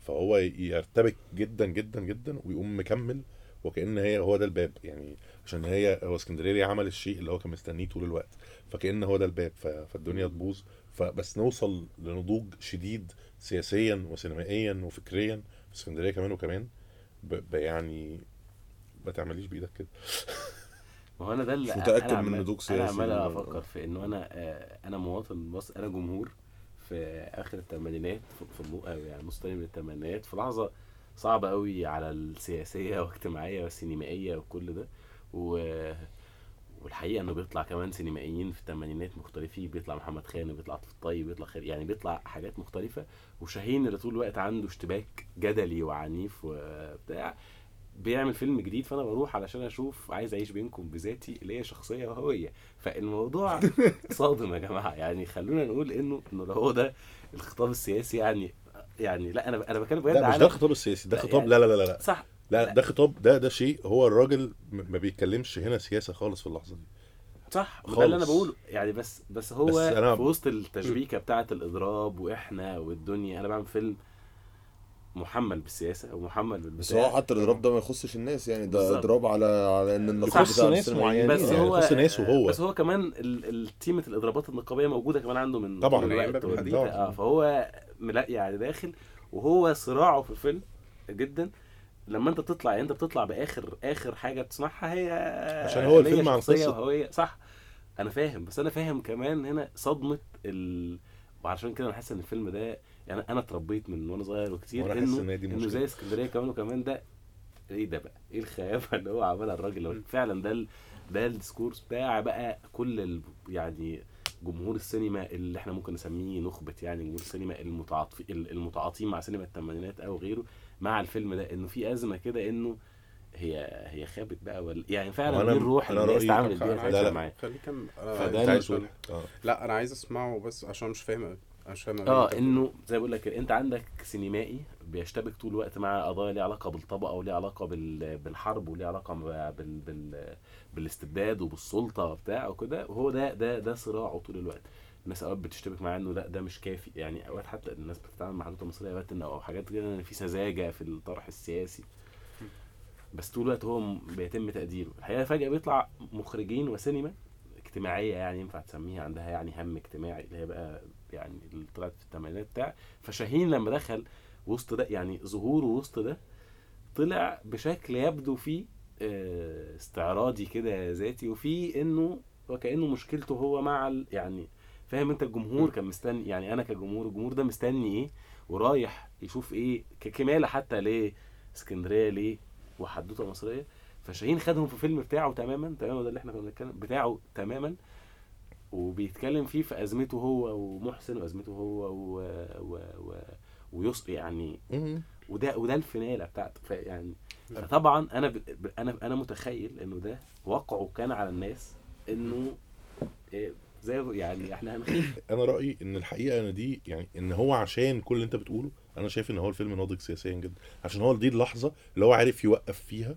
فهو يرتبك جدا جدا جدا ويقوم مكمل وكأن هي هو ده الباب. يعني عشان هي هو اسكندرية عمل الشيء اللي هو كان مستنيه طول الوقت. فكأن هو ده الباب فالدنيا تبوظ. فبس نوصل لنضوج شديد سياسيا وسينمائيا وفكريا في اسكندرية كمان وكمان. يعني ما تعمليش بإيدك كده. ما هو أنا ده اللي أنا من عمال- نضوج أنا سياسي عمال ولا- أفكر في إنه أنا آه، أنا مواطن بص أنا جمهور في آخر الثمانينات في أو يعني نص تاني من الثمانينات في لحظة صعبة قوي على السياسية واجتماعية والسينمائية وكل ده. و والحقيقة إنه بيطلع كمان سينمائيين في الثمانينات مختلفين. بيطلع محمد خان بيطلع عاطف الطيب بيطلع خير يعني بيطلع حاجات مختلفة. وشاهين اللي طول الوقت عنده اشتباك جدلي وعنيف وبتاع بيعمل فيلم جديد فأنا بروح علشان أشوف عايز أعيش بينكم بذاتي اللي هي شخصية وهوية. فالموضوع صادم يا جماعة. يعني خلونا نقول إنه إنه لو هو ده الخطاب السياسي. يعني يعني لا أنا أنا بتكلم بجد لا مش ده الخطاب السياسي. ده خطاب يعني- لا لا لا لا. صح. لا لا. ده خطاب ده ده شيء هو الراجل ما بيتكلمش هنا سياسة خالص في اللحظة دي. صح. وده اللي أنا. بقوله. يعني بس بس هو بس أنا- في وسط التشبيكة بتاعة الإضراب وإحنا والدنيا أنا بعمل فيلم محمل بالسياسة ومحمل بالبتاع بس هو حتى الاضراب ده ما يخصش الناس يعني ده. اضراب على على إن النقيب يخص بتاع ناس معينين. بس يعني هو يخص ناس وهو. بس هو كمان ال- ال- تيمة الاضرابات النقابية موجودة كمان عنده من طبعاً. من. آه فهو ملا يعني داخل وهو صراعه في الفيلم جدا لما أنت بتطلع يعني أنت بتطلع بآخر آخر حاجة بتسمعها هي عشان هو الفيلم عن. وهوية صح أنا فاهم بس أنا فاهم كمان هنا صدمة ال وعشان كده أنا حاسس إن الفيلم ده يعني أنا اتربيت من وأنا صغير وكتير إنه إنه. زي اسكندرية كمان وكمان ده إيه ده بقى؟ إيه الهيافة اللي هو عملها الراجل لو فعلا ده ال... ده ال discourse بتاع بقى كل ال... يعني جمهور السينما اللي إحنا ممكن نسميه نخبة يعني جمهور السينما المتعاطف المتعاطي مع سينما الثمانينات أو غيره مع الفيلم ده إنه في أزمة كده إنه هي هي خابت بقى ولا يعني فعلا دي الروح أنا اللي الناس رأيي- اتعاملت بيها. معاه خليك كم فده آه لا أنا عايز أسمعه بس عشان مش فاهم مش فاهم أوي آه إنه زي بقول لك أنت عندك سينمائي بيشتبك طول الوقت مع قضايا ليها علاقة بالطبقة وليها علاقة بال... بالحرب وليها علاقة بال... بال... بالاستبداد وبالسلطة وبتاع وكده. وهو ده ده ده صراعه طول الوقت. الناس أوقات بتشتبك معاه إنه لأ ده مش كافي. يعني أوقات حتى الناس بتتعامل مع حدوته المصرية أوقات إنه أو حاجات كده إن في سذاجة في الطرح السياسي. بس طول الوقت هو بيتم تقديره. الحقيقة فجأة بيطلع مخرجين وسينما اجتماعية يعني ينفع تسميها عندها يعني هم اجتماعي اللي هي بقى يعني اللي طلعت في الثمانينات بتاع فشاهين لما دخل وسط ده يعني ظهوره وسط ده طلع بشكل يبدو فيه آه، استعراضي كده ذاتي وفي إنه وكأنه مشكلته هو مع ال يعني فاهم أنت الجمهور كان مستني يعني أنا كجمهور الجمهور ده مستني إيه؟ ورايح يشوف إيه ككماله حتى ليه اسكندرية ليه وحدوتة مصرية. فشاهين خدهم في الفيلم بتاعه تماما تماما ده اللي إحنا كنا بنتكلم بتاعه تماما. وبيتكلم فيه في أزمته هو ومحسن وأزمته هو و... و... و... ويص يعني. وده وده الفيناله بتاعته. فيعني فطبعا أنا ب... ب- أنا أنا متخيل إنه ده واقعه كان على الناس إنه إيه زي يعني إحنا هنخيف أنا رأيي إن الحقيقة إن دي يعني إن هو عشان كل اللي أنت بتقوله أنا شايف إن هو الفيلم ناضج سياسيا جدا. عشان هو دي اللحظة اللي هو عارف يوقف فيها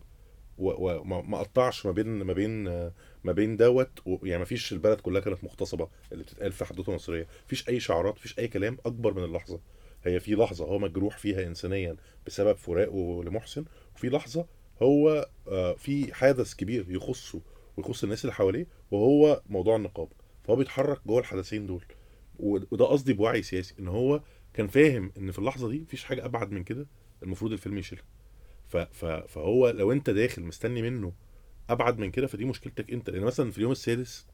وما ما قطعش ما بين ما بين آه، ما بين دوت و- يعني ما فيش البلد كلها كانت مغتصبة اللي بتتقال في حدوتة مصرية. مفيش أي شعارات مفيش أي كلام أكبر من اللحظة. هي في لحظة هو مجروح فيها انسانيا بسبب فراقه لمحسن وفي لحظة هو آه، في حدث كبير يخصه ويخص الناس اللي حواليه وهو موضوع النقابة. فهو بيتحرك جوه الحدثين دول. وده قصدي بوعي سياسي إن هو كان فاهم إن في اللحظة دي مفيش حاجة أبعد من كده المفروض الفيلم يشيلها. فهو لو أنت داخل مستني منه أبعد من كده فدي مشكلتك أنت. لأن مثلا في اليوم السادس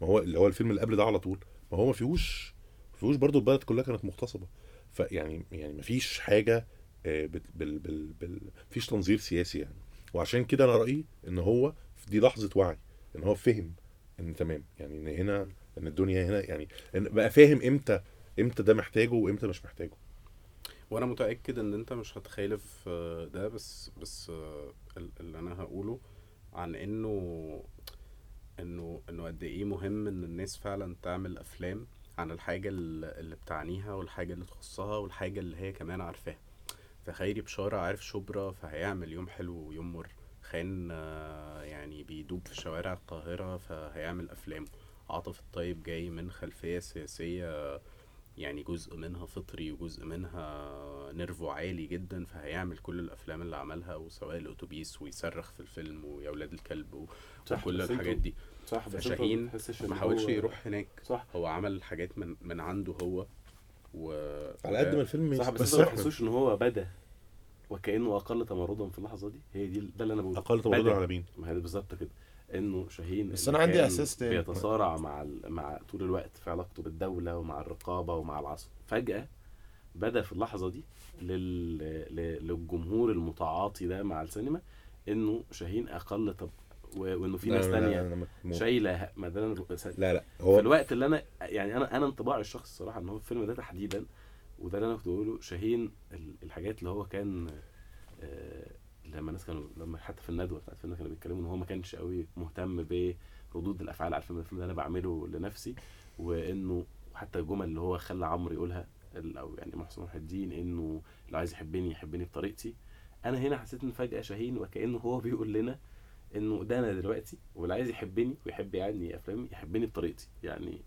ما هو اللي هو الفيلم اللي قبل ده على طول ما هو ما فيهوش ما فيهوش برضه البلد كلها كانت مغتصبة. فيعني يعني ما فيش حاجة آه، بال بال بال فيش تنظير سياسي يعني. وعشان كده أنا رأيي إن هو دي لحظة وعي إن هو فهم إن تمام. يعني إن هنا إن الدنيا هنا يعني إن بقى فاهم إمتى إمتى ده محتاجه وإمتى مش محتاجه. وأنا متأكد إن أنت مش هتخالف آه، ده بس بس آه، ال- اللي أنا هقوله عن إنه إنه إنه قد إيه مهم إن الناس فعلا تعمل أفلام عن الحاجة ال- اللي بتعنيها والحاجة اللي تخصها والحاجة اللي هي كمان عارفاها. فخيري بشارة عارف شبرا فهيعمل يوم حلو ويوم مر. خان يعني بيدوب في شوارع القاهرة فهيعمل أفلامه. عاطف الطيب جاي من خلفية سياسية يعني جزء منها فطري وجزء منها نيرفو عالي جدا فهيعمل كل الأفلام اللي عملها وسواء الأتوبيس ويصرخ في الفيلم ويا ولاد الكلب و- صح، وكل الحاجات دي. صح فشاهين ما تحسش إن ما حاولش هو- يروح هناك. صح. هو عمل حاجات من من عنده هو و على قد ما الفيلم صح بس, ما تحسوش إن هو بدا وكأنه أقل تمردا في اللحظة دي؟ هي دي ده اللي أنا بقوله. أقل تمردا. على مين؟ ما هي بالظبط كده. إنه شاهين بس أنا عندي تاني. بيتصارع مع. مع طول الوقت في علاقته بالدولة ومع الرقابة ومع العصر فجأة بدأ في اللحظة دي لل... للجمهور المتعاطي ده مع السينما إنه شاهين أقل طب. وإنه في ناس تانية لا، لا، مو- شايلة أنا ب- لا لا في هو الوقت اللي أنا يعني أنا أنا انطباعي الشخصي الصراحة إن هو الفيلم ده تحديدا وده اللي أنا كنت بقوله شاهين ال- الحاجات اللي هو كان آه، لما الناس كانوا لما حتى في الندوة بتاعت الفيلم كانوا بيتكلموا إن هو ما كانش قوي مهتم بردود الأفعال على الفيلم. الفيلم ده أنا بعمله لنفسي وإنه حتى الجمل اللي هو خلى عمرو يقولها أو يعني محسن محي الدين إنه لو عايز يحبني يحبني بطريقتي. أنا هنا حسيت إن فجأة شاهين وكأنه هو بيقول لنا إنه ده أنا دلوقتي واللي عايز يحبني ويحب يعني أفلامي يحبني بطريقتي. يعني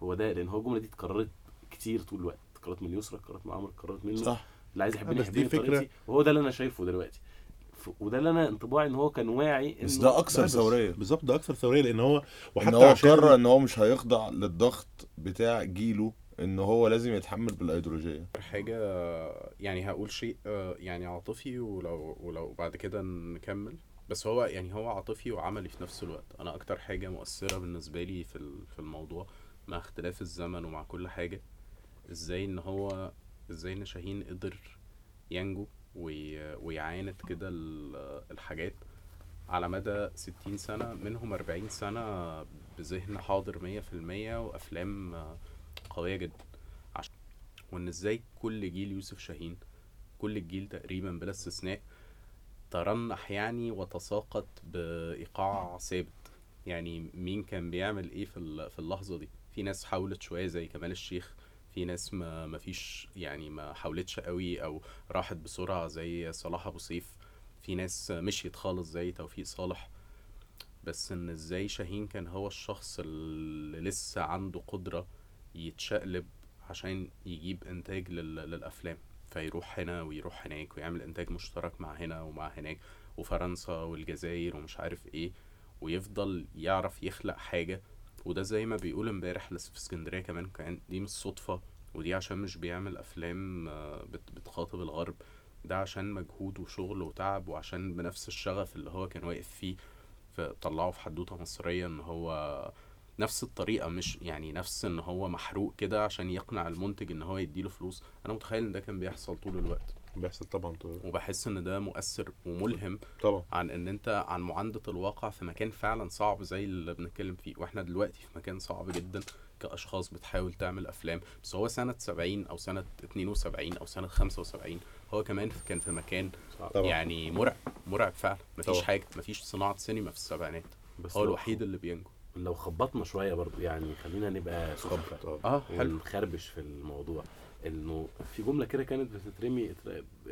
هو ده لأن هو الجملة دي اتكررت كتير طول الوقت. اتكررت من يسرا اتكررت من عمرو اتكررت منه. صح. اللي عايز يحبني يحبني بطريقتي وهو ده اللي أنا شايفه دلوقتي. وده اللي أنا انطباعي إن هو كان واعي بس ده أكثر بس- ثورية. بالظبط ده أكثر ثورية لأن هو وحتى إن هو قرر إن هو مش هيخضع للضغط بتاع جيله إن هو لازم يتحمل بالايديولوجيه حاجة يعني هقول شيء آه، يعني عاطفي ولو ولو بعد كده نكمل. بس هو يعني هو عاطفي وعملي في نفس الوقت. أنا أكتر حاجة مؤثرة بالنسبة لي في ال- في الموضوع مع اختلاف الزمن ومع كل حاجة إزاي إن هو إزاي إن شاهين قدر ينجو ويعاند كده ال- الحاجات على مدى ستين سنة منهم أربعين سنة بذهن حاضر مية في المية وأفلام قوية جدا. وإن إزاي كل جيل يوسف شاهين كل الجيل تقريبا بلا استثناء ترنح يعني وتساقط بإيقاع ثابت يعني مين كان بيعمل ال- في اللحظة دي في ناس حاولت شوية زي كمال الشيخ في ناس ما فيش يعني ما حاولتش قوي أو راحت بسرعة زي صلاح أبو سيف. في ناس مشيت خالص زي توفيق صالح. بس إن إزاي شاهين كان هو الشخص اللي لسه عنده قدرة يتشقلب عشان يجيب إنتاج لل- للأفلام. فيروح هنا ويروح هناك ويعمل إنتاج مشترك مع هنا ومع هناك وفرنسا والجزائر ومش عارف إيه. ويفضل يعرف يخلق حاجة وده زي ما بيقول امبارح لسه في اسكندرية كمان كان دي مش صدفة ودي عشان مش بيعمل أفلام آه، بت- بتخاطب الغرب. ده عشان مجهود وشغل وتعب وعشان بنفس الشغف اللي هو كان واقف فيه فطلعه في حدوتة مصرية إن هو نفس الطريقة مش يعني نفس إن هو محروق كده عشان يقنع المنتج إن هو يديله فلوس. أنا متخيل إن ده كان بيحصل طول الوقت. بيحصل طبعا طبعا, وبحس إن ده مؤثر وملهم طبعا. عن إن أنت عن معاندة الواقع في مكان فعلا صعب زي اللي بنتكلم فيه. وإحنا دلوقتي في مكان صعب جدا كأشخاص بتحاول تعمل أفلام. بس هو سنة 70 أو سنة 72 أو سنة 75 هو كمان كان في مكان طبعا. يعني مرعب مرعب فعلا. مفيش طبعا. حاجة مفيش صناعة سينما في السبعينات. بس هو لو- الوحيد اللي بينجو. لو خبطنا شوية برضو يعني خلينا نبقى طبعا. آه حلو. ونخربش في الموضوع. انه في جملة كده كانت بتترمي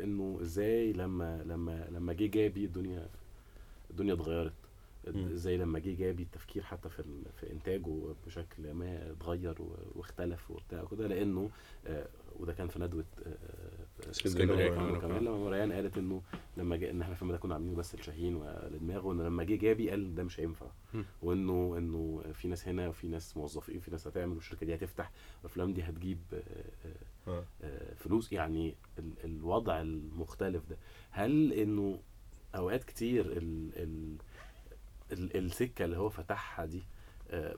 انه إزاي لما لما لما جه جابي الدنيا الدنيا اتغيرت. إزاي لما جه جابي التفكير حتى في في انتاجه بشكل ما اتغير واختلف وبتاع كده لأنه آه، وده كان في ندوة آه، آه، كمان. كمان لما مريان قالت إنه لما جه إن إحنا الفيلم ده كنا عاملينه بس لشاهين ولدماغه وان لما جه جابي قال ده مش هينفع. وإنه إنه في ناس هنا وفي ناس موظفين في ناس هتعمل والشركة دي هتفتح الافلام دي هتجيب آه، آه، آه. آه، فلوس يعني ال- الوضع المختلف ده. هل إنه أوقات كتير ال ال ال السكة اللي هو فتحها دي آه،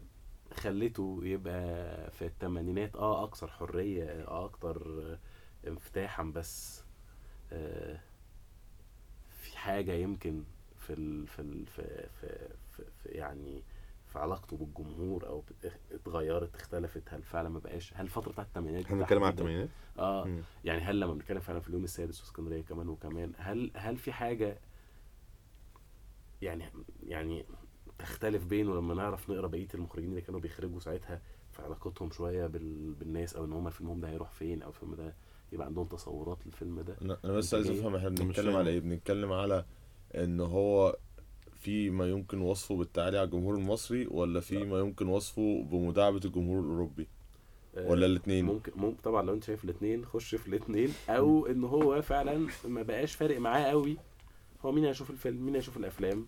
خلته يبقى في الثمانينات آه أكثر حرية آه أكتر آه، انفتاحا بس آه، في حاجة يمكن في ال في ال في, في, في, في يعني في علاقته بالجمهور أو اتغيرت اختلفت هل فعلا ما بقاش هل الفترة بتاعت الثمانينات إحنا بنتكلم على الثمانينات آه مم. يعني هل لما بنتكلم فعلا في اليوم السادس واسكندريه كمان وكمان هل هل في حاجة يعني يعني تختلف بينه لما نعرف نقرأ بقية المخرجين اللي كانوا بيخرجوا ساعتها في علاقتهم شوية بال... بالناس أو إن هم فيلمهم ده هيروح فين أو الفيلم ده يبقى عندهم تصورات للفيلم ده أنا بس عايز. افهم إحنا بنتكلم. على إيه بنتكلم على إن هو في ما يمكن وصفه بالتعالي على الجمهور المصري ولا في ما يمكن وصفه بمداعبة الجمهور الأوروبي؟ آه، ولا الاتنين؟ ممكن ممكن طبعا لو انت شايف الاثنين خش في الاثنين أو إن هو فعلا ما بقاش فارق معاه قوي. هو مين هيشوف الفيلم؟ مين هيشوف الأفلام؟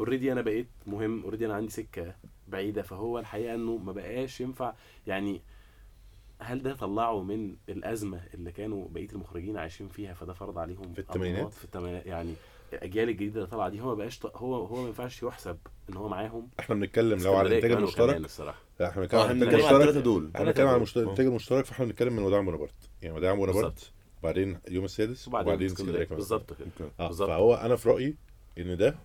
already أنا بقيت مهم already أنا عندي سكة بعيدة فهو الحقيقة إنه ما بقاش ينفع. يعني هل ده طلعه من الأزمة اللي كانوا بقية المخرجين عايشين فيها فده فرض عليهم في الثمانينات؟ في الثمانينات يعني الأجيال الجديدة اللي طالعة دي هو ما بقاش هو هو ما ينفعش يحسب إن هو معاهم. إحنا بنتكلم لو على الإنتاج كمان المشترك. إحنا بنتكلم إحنا على الانتاج المشترك. دول. إحنا بنتكلم على آه. الإنتاج المشترك فإحنا بنتكلم من وداع بونابرت. يعني وداع بونابرت. وبعدين يوم السادس وبعدين وبعدين اسكندريه كمان بالظبط كده. آه بالظبط. فهو أنا في رأيي إن ده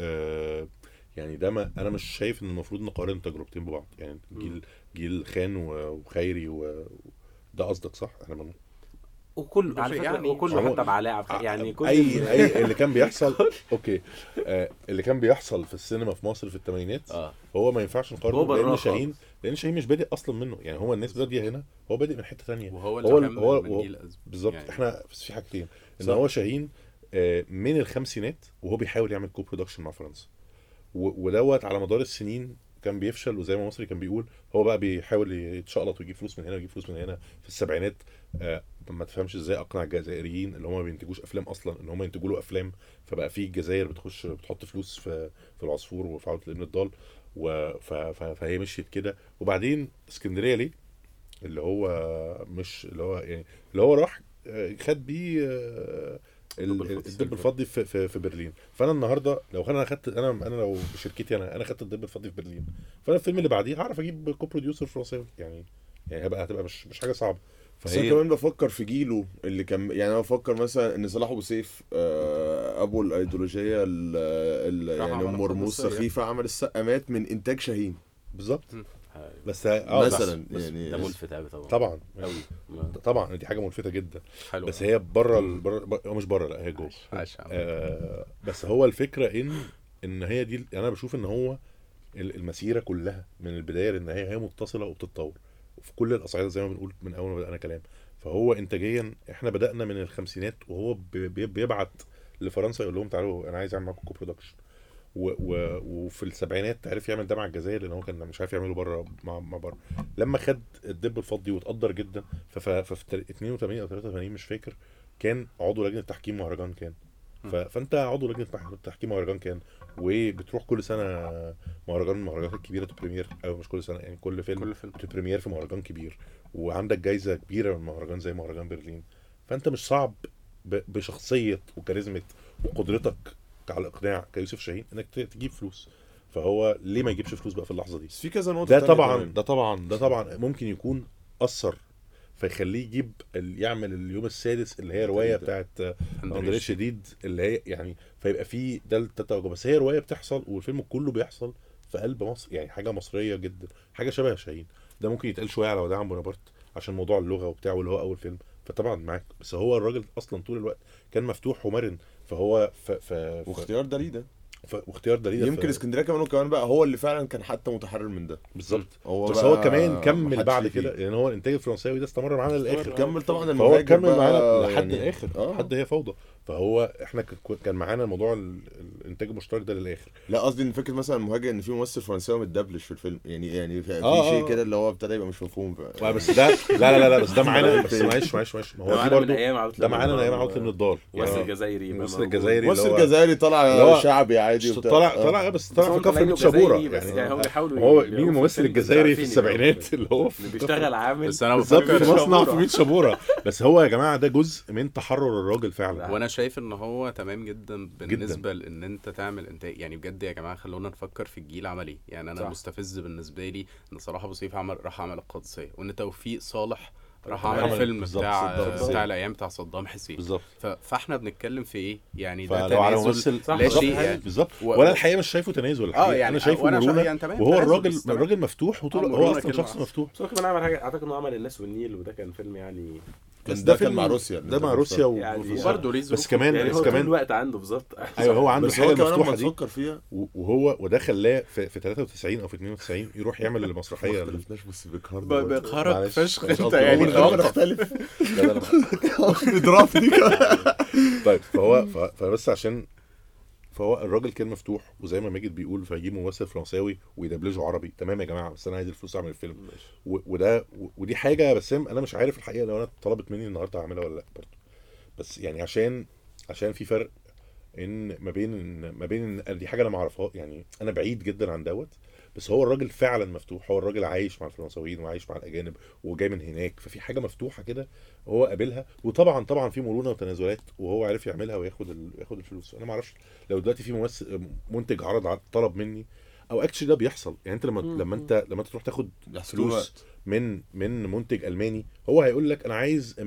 آه يعني ده ما أنا مش شايف إن المفروض نقارن التجربتين ببعض. يعني جيل جيل خان وخيري و ده قصدك صح؟ إحنا من وكل على فكرة يعني وكله حتى بعلاء عبد الحق- يعني كل أي أي اللي كان بيحصل أوكي آه اللي كان بيحصل في السينما في مصر في الثمانينات آه. هو ما ينفعش هو نقارنه لأن شاهين لأن شاهين مش بادئ أصلا منه يعني هو الناس بادئه هنا هو بادئ من حتة ثانية وهو هو اللي هو- هو- أزمة. بالظبط. يعني. إحنا بس في حاجتين إن صح. هو شاهين آه، من الخمسينات وهو بيحاول يعمل co-production مع فرنسا. ودوت على مدار السنين كان بيفشل وزي ما مصري كان بيقول هو بقى بيحاول يتشقلب ويجيب فلوس من هنا ويجيب فلوس من هنا. في السبعينات آه، ما تفهمش إزاي اقنع الجزائريين اللي هم ما بينتجوش افلام أصلا ان هم ينتجوا له افلام فبقى في الجزائر بتخش بتحط فلوس في في العصفور وفي عودة الابن الضال فهي مشيت كده. وبعدين اسكندرية ليه؟ اللي هو مش اللي هو يعني اللي هو راح آه، خد بيه آه، ال- الدب الفضي. في, في, في برلين. فأنا النهارده لو أنا خدت أنا أنا لو بشركتي أنا أنا خدت الدب الفضي في برلين. فأنا الفيلم اللي بعديه هعرف أجيب كو بروديوسر فرنساوي يعني يعني هبقى هتبقى مش مش حاجة صعبة. بس أنا فهي كمان بفكر في جيله اللي كان يعني أنا بفكر مثلا إن صلاح أبو سيف آه، أبو الأيديولوجية ال- ال- يعني مرموز. سخيفة عمل السقا مات من إنتاج شاهين. بالظبط. بس آه مثلا بس يعني ده ملفت قوي طبعا. طبعا. قوي طبعا دي حاجة ملفتة جدا. حلو بس هي بره ال- بره مش بره لا هي جوه. آه بس هو الفكرة ان إن هي دي أنا بشوف إن هو ال- المسيرة كلها من البداية للنهاية هي متصلة وبتتطور. في كل الأصعدة زي ما بنقول من أول ما بدأنا كلام. فهو انتاجيا إحنا بدأنا من الخمسينات وهو بي- بي- بيبعت لفرنسا يقول لهم تعالوا أنا عايز أعمل معاكم co-production و و وفي السبعينات عرف يعمل ده مع الجزائر لأن هو كان مش عارف يعمله بره مع, مع بره. لما خد الدب الفضي واتقدر جدا فف- ففي تل- 82 أو 83 مش فاكر كان عضو لجنة تحكيم مهرجان كان. ف... فأنت عضو لجنة تحكيم مهرجان كان. وبتروح كل سنة مهرجان من المهرجانات الكبيره تبريمير أو مش كل سنة يعني كل فيلم كل فيلم. تبريمير في مهرجان كبير. وعندك جايزة كبيرة من مهرجان زي مهرجان برلين. فأنت مش صعب. بشخصية وكاريزمة وقدرتك على الاقناع كيوسف شاهين إنك تجيب فلوس. فهو ليه ما يجيبش فلوس بقى في اللحظة دي؟ في كذا نقطة ده طبعا. ده طبعا ده طبعا ممكن يكون أثر فيخليه يجيب يعمل اليوم السادس اللي هي رواية. بتاعت اندريه شديد اللي هي يعني فيبقى في ده التوجه بس هي رواية بتحصل والفيلم كله بيحصل في قلب مصر يعني حاجة مصرية جدا حاجة شبه شاهين. ده ممكن يتقال شوية على وداع بونابرت عشان موضوع اللغة وبتاع واللي هو أول فيلم. فطبعا معاك. بس هو الراجل أصلا طول الوقت كان مفتوح ومرن فهو ف ف ف واختيار دليل ف واختيار دليل يمكن اسكندرية كمان وكمان بقى هو اللي فعلا كان حتى متحرر من ده. بالظبط. هو بس هو كمان كمل بعد. كده. لأن هو الإنتاج الفرنساوي ده استمر معانا للآخر. كمل طبعا فهو كمل معانا لحد يعني- الآخر. آه. لحد هي فوضى. فهو إحنا كان معانا موضوع ال- الانتاج المشترك ده للآخر. لا قصدي إن فكرة مثلا المهاجر إن في ممثل فرنساوي متدبلش في الفيلم يعني يعني في, في آه، شيء آه. كده اللي هو ابتدى يبقى مش مفهوم ف... لا بس ده لا لا لا, لا بس ده معانا بس معلش معلش معلش. ما ده هو من برضه ده معانا من أيام عوده من الدار ممثل يعني جزائري. الجزائري اللي ممثل جزائري طلع شعبي عادي وبتاع. طلع آه. طلع بس طلع في كفر شابورة. جزائري يعني بيحاولوا هو يبيعوا مين في الممثل الجزائري في السبعينات اللي هو اللي بيشتغل عامل بس أنا في مصنع في 100 شابورة. بس هو يا جماعة ده جزء من تحرر الراجل فعلا. وأنا شايف إن هو تمام جدا بالنسبة لإن أنت تعمل انتاج يعني بجد يا جماعة خلونا نفكر في الجيل عمل إيه يعني أنا صح. مستفز بالنسبة لي إن صلاح أبو سيف عمل راح عمل القادسية وإن توفيق صالح راح عمل فيلم بتاع صدام بتاع. الأيام بتاع صدام حسين بالظبط. فإحنا بنتكلم في إيه يعني ده تنازل لا بالظبط. شيء يعني بالظبط و- وأنا الحقيقة مش شايفه تنازل آه يعني أنا شايفه مرونة يعني تمام وهو الراجل. الراجل مفتوح وطول آه، هو أصلا شخص. مفتوح بس هو كمان عمل حاجة أعتقد إنه عمل الناس والنيل وده كان فيلم يعني بس ده كان مع روسيا ده مع روسيا و... يعني وبرضه ليه بس كمان يعني بس كمان الوقت عنده بالظبط. أيوه هو عنده بس الحاجة المفتوحه دي. تفكر فيها. وهو وده خلاه في, في 93 أو في 92 يروح يعمل المسرحية. ال- اختلفناش بس. بيقهرك معلش، فشخ مش أنت. يعني. بيضرب دي كمان. طيب فهو فبس عشان فهو الراجل كان مفتوح وزي ما ماجد بيقول فيجيب ممثل فرنساوي ويدبلجه عربي. تمام يا جماعة بس أنا عايز الفلوس أعمل الفيلم. و- وده و- ودي حاجة بس أنا مش عارف الحقيقة لو أنا طلبت مني النهارده هعملها ولا لأ برضه. بس يعني عشان عشان في فرق إن ما بين ما بين دي حاجة أنا ما أعرفها يعني أنا بعيد جدا عن دوت. بس هو الراجل فعلا مفتوح هو الراجل عايش مع الفرنساويين وعايش مع الأجانب وجاي من هناك ففي حاجة مفتوحة كده هو قابلها. وطبعا طبعا في مرونة وتنازلات وهو عارف يعملها وياخد ال... ياخد الفلوس. أنا ما أعرفش لو دلوقتي في ممثل منتج عرض طلب مني أو اكشلي ده بيحصل. يعني أنت لما لما أنت لما أنت تروح تاخد فلوس وقت من من منتج ألماني هو هيقول لك أنا عايز 130%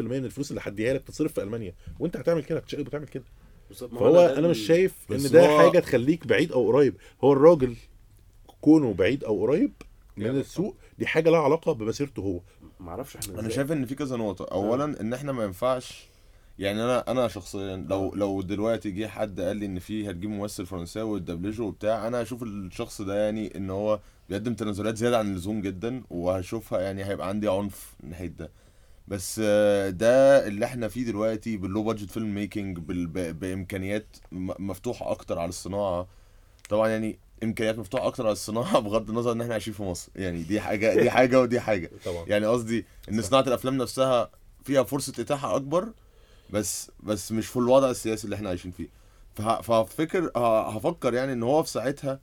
من الفلوس اللي هديها لك تتصرف في ألمانيا. وأنت هتعمل كده هتشتغل وتعمل كده. فهو أنا مش شايف إن ده حاجة تخليك بعيد أو قريب. هو الراجل كونه بعيد أو قريب من السوق دي حاجة لها علاقة بمسيرته هو. ما أعرفش إحنا أنا. شايف إن في كذا نقطة. اولا إن إحنا ما ينفعش يعني أنا أنا شخصيا لو لو دلوقتي جه حد قال لي إن في هتجيب ممثل فرنساوي وتدبلجه وبتاع أنا هشوف الشخص ده يعني إن هو بيقدم تنازلات زيادة عن اللزوم جدا وهشوفها يعني هيبقى عندي عنف ناحية ده. بس آه، ده اللي إحنا فيه دلوقتي بال low budget filmmaking بإمكانيات م- مفتوحة أكتر على الصناعة. طبعا يعني إمكانيات مفتوحة أكتر على الصناعة بغض النظر إن إحنا عايشين في مصر. يعني دي حاجة دي حاجة ودي حاجة. طبعا. يعني قصدي إن صناعة الأفلام نفسها فيها فرصة إتاحة أكبر بس بس مش في الوضع السياسي اللي إحنا عايشين فيه. فه- ففكر ه- هفكر يعني إن هو في ساعتها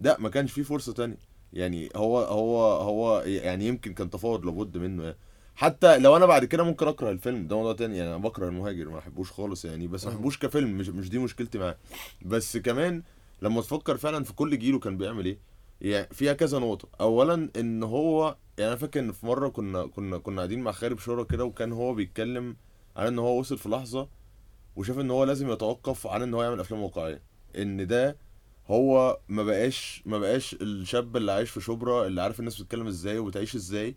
لا ما كانش فيه فرصة تانية. يعني هو هو هو يعني يمكن كان تفاوض لابد منه. يعني حتى لو أنا بعد كده ممكن أكره الفيلم ده موضوع تاني. يعني أنا بكره المهاجر ما بحبوش خالص يعني بس ما بحبوش كفيلم مش مش دي مشكلتي معاه. بس كمان لما تفكر فعلا في كل جيله كان بيعمل إيه يعني فيها كذا نقطة. أولا إن هو يعني أنا فاكر إن في مرة كنا كنا كنا قاعدين مع خالد شورى كده وكان هو بيتكلم عن إن هو وصل في لحظة وشاف إن هو لازم يتوقف عن إن هو يعمل أفلام واقعية. إن ده هو ما بقاش ما بقاش الشاب اللي عايش في شبرا اللي عارف الناس بتتكلم إزاي وبتعيش إزاي.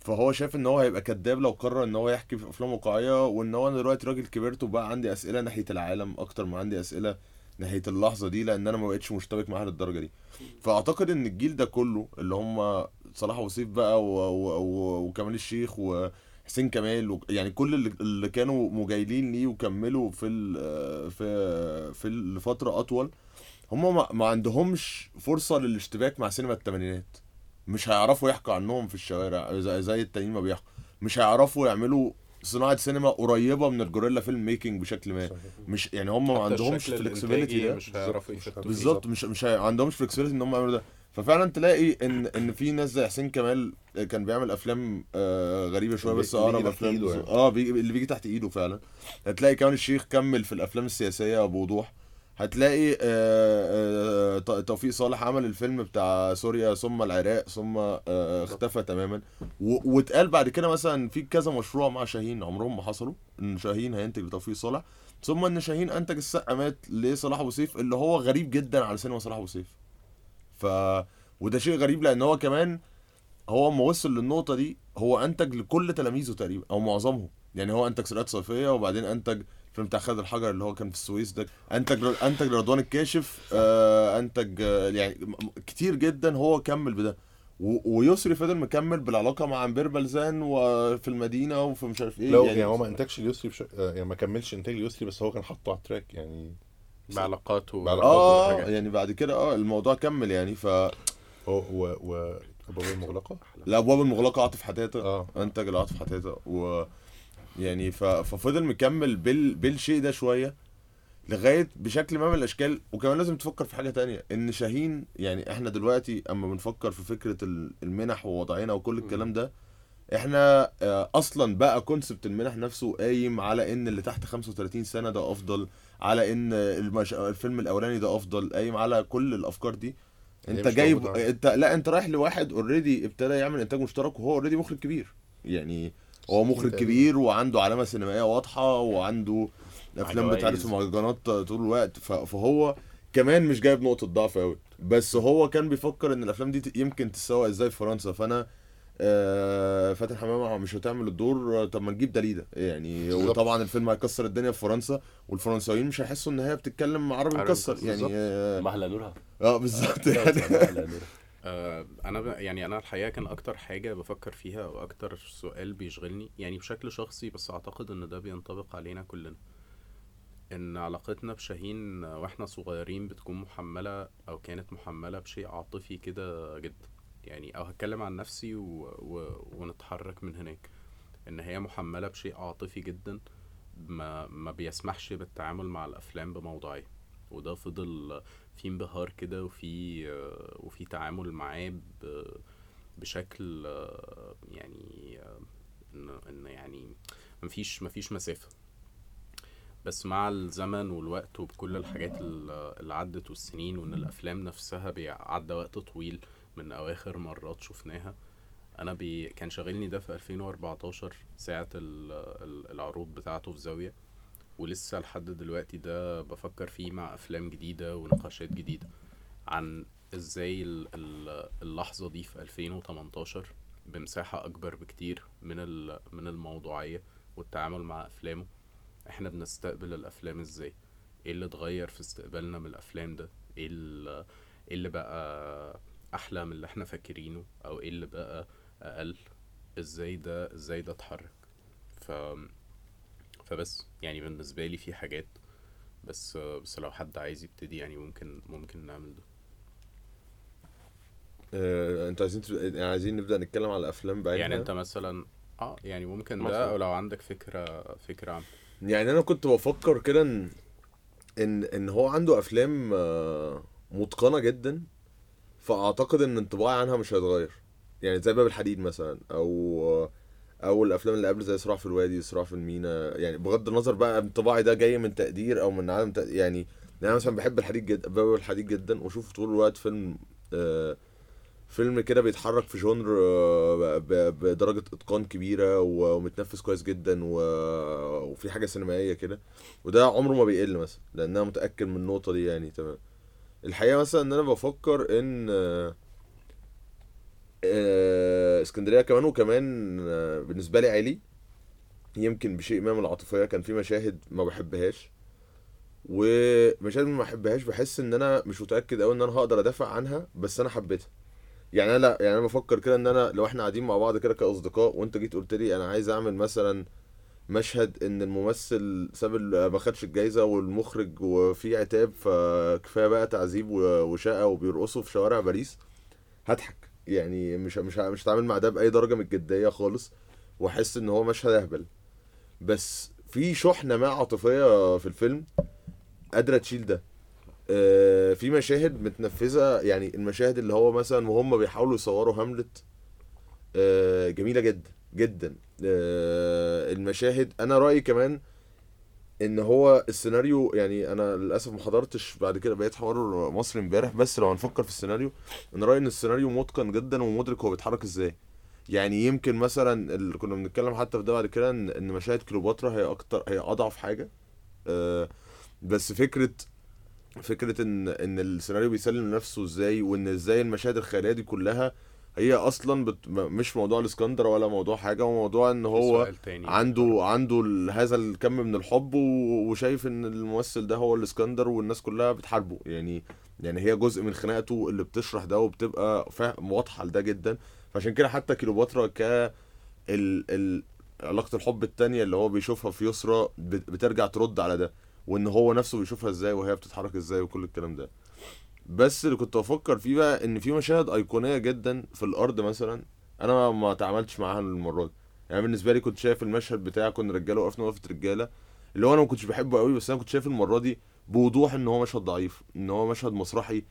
فهو شايف إن هو هيبقى كذاب لو قرر إن هو يحكي في أفلام واقعية وإن هو أنا دلوقتي راجل كبرت وبقى عندي أسئلة ناحية العالم أكتر ما عندي أسئلة ناحيه اللحظة دي لأن أنا ما بقتش مشتبك معاها للدرجه دي. فأعتقد إن الجيل ده كله اللي هم صلاح وسيف بقى و... و... و... وكمال الشيخ وحسين كمال و... يعني كل اللي, كانوا مجايلين ليه وكملوا في ال... في في الفترة أطول هم ما... ما عندهمش فرصة للاشتباك مع سينما الثمانينات مش هيعرفوا يحكوا عنهم في الشوارع زي التانيين ما بيحكوا. مش هيعرفوا يعملوا صناعة سينما قريبة من ال guerrilla filmmaking بشكل ما. مش يعني هم ما عندهمش flexibility ده. بالظبط مش مش. عندهمش flexibility إن هم يعملوا ده. ففعلا تلاقي ان إن في ناس زي حسين كمال كان بيعمل أفلام آه غريبة شوية بس أقرب أفلام. يعني. آه بيجي اللي بيجي تحت إيده فعلا. هتلاقي كمان الشيخ كمل في الأفلام السياسية بوضوح هتلاقي آه آه توفيق صالح عمل الفيلم بتاع سوريا ثم العراق ثم آه اختفى تماما. واتقال بعد كده مثلا في كذا مشروع مع شاهين عمرهم ما حصلوا إن شاهين هينتج لتوفيق صالح ثم إن شاهين أنتج السقا مات لصلاح أبو سيف اللي هو غريب جدا على سينما صلاح أبو سيف. ف وده شيء غريب لأن هو كمان هو اما وصل للنقطة دي هو أنتج لكل تلاميذه تقريبا أو معظمهم. يعني هو أنتج سرقات صيفية وبعدين أنتج فيلم بتاع خالد الحجر اللي هو كان في السويس ده. أنتج أنتج لرضوان الكاشف آه أنتج آه يعني كتير جدا هو كمل بده. ويسري فضل مكمل بالعلاقة مع أومبير بالزان وفي المدينة وفي مش عارف إيه. لو يعني هو ما أنتجش ليسري بش... آه، يعني ما كملش إنتاج ليسري بس هو كان حاطه على ال track يعني. بعلاقاته بعلاقاته. آه وحاجات. يعني بعد كده آه الموضوع كمل يعني. ف هو و و ابواب المغلقة؟ الابواب المغلقة عاطف حتاتة. آه. أنتج العاطف حتاتة و يعني. ففضل مكمل بال... بالشيء ده شوية لغاية بشكل ما من الأشكال وكمان لازم تفكر في حاجة تانية إن شاهين يعني إحنا دلوقتي أما بنفكر في فكرة ال- المنح ووضعنا وكل الكلام ده إحنا آه، أصلا بقى كونسبت المنح نفسه قايم على إن اللي تحت 35 سنة ده أفضل على إن المش... الفيلم الأولاني ده أفضل قايم على كل الأفكار دي أنت جايب. أنت لا أنت رايح لواحد already ابتدى يعمل إنتاج مشترك وهو already مخرج كبير يعني هو مخرج. كبير وعنده علامة سينمائية واضحة وعنده أفلام. بتعرض في مهرجانات طول الوقت. فهو كمان مش جايب نقطة ضعف قوي بس هو كان بيفكر إن الأفلام دي يمكن تتسوق إزاي في فرنسا. فأنا آه فاتن حمامة مش هتعمل الدور. آه، طب ما نجيب داليدا يعني بالظبط. وطبعا الفيلم هيكسر الدنيا في فرنسا والفرنساويين مش هيحسوا إن هي بتتكلم عربي عربي مكسر. يعني بالظبط. آه, مهلا نورها. آه بالظبط. يعني آه، أنا ب... يعني أنا الحقيقة كان أكتر حاجة بفكر فيها أو أكتر سؤال بيشغلني يعني بشكل شخصي بس أعتقد إن ده بينطبق علينا كلنا. إن علاقتنا بشاهين وإحنا صغيرين بتكون محملة أو كانت محملة بشيء عاطفي كده جدا يعني أو هتكلم عن نفسي و... و... ونتحرك من هناك. إن هي محملة بشيء عاطفي جدا ما ما بيسمحش بالتعامل مع الأفلام بموضوعيه وده فضل في انبهار كده وفي وفي تعامل معاه بشكل يعني إن يعني مفيش مفيش مسافة. بس مع الزمن والوقت وبكل الحاجات ال- اللي عدت والسنين وإن الأفلام نفسها بيعدى وقت طويل من أواخر مرات شفناها أنا بي كان شاغلني ده في 2014 ساعة ال- ال- العروض بتاعته في زاوية. ولسه لحد دلوقتي ده بفكر فيه مع أفلام جديدة ونقاشات جديدة عن إزاي ال- ال- اللحظة دي في 2018 بمساحة أكبر بكتير من من الموضوعية والتعامل مع أفلامه. إحنا بنستقبل الأفلام إزاي؟ إيه اللي اتغير في استقبالنا من الأفلام ده؟ إيه ال- إيه اللي بقى أحلى من اللي إحنا فاكرينه أو إيه اللي بقى أقل؟ إزاي ده إزاي ده اتحرك؟ ف فبس يعني بالنسبة لي في حاجات بس بس لو حد عايز يبتدي يعني ممكن ممكن نعمل ده. آه، أنتوا عايزين تب- يعني عايزين نبدأ نتكلم على الأفلام بعينها؟ يعني انت مثلا آه يعني ممكن مثلاً. ده أو لو عندك فكرة فكرة عن يعني أنا كنت بفكر كده إن إن إن هو عنده أفلام آه، متقنة جدا فأعتقد إن انطباعي عنها مش هيتغير. يعني زي باب الحديد مثلا أو أو الأفلام اللي قبل زي صراع في الوادي صراع في المينا يعني بغض النظر بقى انطباعي ده جاي من تقدير أو من عدم تقدير يعني أنا مثلا بحب الحديد جدا باب الحديد جدا وأشوف طول الوقت فيلم آه فيلم كده بيتحرك في جونر آه، ب- بدرجة إتقان كبيرة و- ومتنفس كويس جدا. وفي حاجة سينمائية كده وده عمره ما بيقل مثلا لأن أنا متأكد من النقطة دي يعني تمام الحقيقة مثلا إن أنا بفكر إن آه، آه، اسكندرية كمان وكمان آه، بالنسبة لي عالي يمكن بشيء ما من العاطفية كان في مشاهد ما بحبهاش ومشاهد ما بحبهاش بحس إن أنا مش متأكد قوي إن أنا هقدر أدافع عنها بس أنا حبيتها. يعني أنا لأ يعني أنا بفكر كده إن أنا لو إحنا قاعدين مع بعض كده كأصدقاء وأنت جيت قلت لي أنا عايز أعمل مثلا مشهد إن الممثل ساب ما خدش الجايزة والمخرج وفي عتاب فكفاية بقى تعذيب وشقة وبيرقصوا في شوارع باريس هضحك. يعني مش مش مش هتعامل مع ده بأي درجة من الجدية خالص وأحس إن هو مشهد أهبل. بس في شحنة ما عاطفية في الفيلم قادرة تشيل ده. آه، في مشاهد متنفذة يعني المشاهد اللي هو مثلا وهم بيحاولوا يصوروا هاملت آه، جميلة جدا جدا. آه، المشاهد أنا رأيي كمان إن هو السيناريو يعني أنا للأسف ما حضرتش بعد كده بقيت حوار مصر امبارح بس لو هنفكر في السيناريو أنا رأيي إن السيناريو متقن جدا ومدرك هو بيتحرك إزاي. يعني يمكن مثلا اللي كنا بنتكلم حتى في ده بعد كده إن مشاهد كليوباترا هي أكتر هي أضعف حاجة. آه، بس فكرة فكرة إن إن السيناريو بيسلم نفسه إزاي وإن إزاي المشاهد الخيالية دي كلها هي أصلا بت... مش موضوع الإسكندر ولا موضوع حاجة هو موضوع إن هو عنده عنده هذا الكم من الحب و- وشايف إن الممثل ده هو الإسكندر والناس كلها بتحاربه. يعني يعني هي جزء من خناقته اللي بتشرح ده وبتبقى فاهم واضحة لده جدا. فعشان كده حتى كيلوباترا ك ال... ال... علاقة الحب التانية اللي هو بيشوفها في يسرا بت- بترجع ترد على ده وإن هو نفسه بيشوفها إزاي وهي بتتحرك إزاي وكل الكلام ده. بس اللي كنت بفكر فيه بقى إن في مشاهد أيقونية جدا في الأرض مثلا أنا ما- تعاملتش معاها المرة دي. يعني بالنسبة لي كنت شايف المشهد بتاع كنا رجالة وقفنا وقفة رجالة اللي هو أنا ما كنتش بحبه قوي بس أنا كنت شايف المرة دي بوضوح إن هو مشهد ضعيف إن هو مشهد مسرحي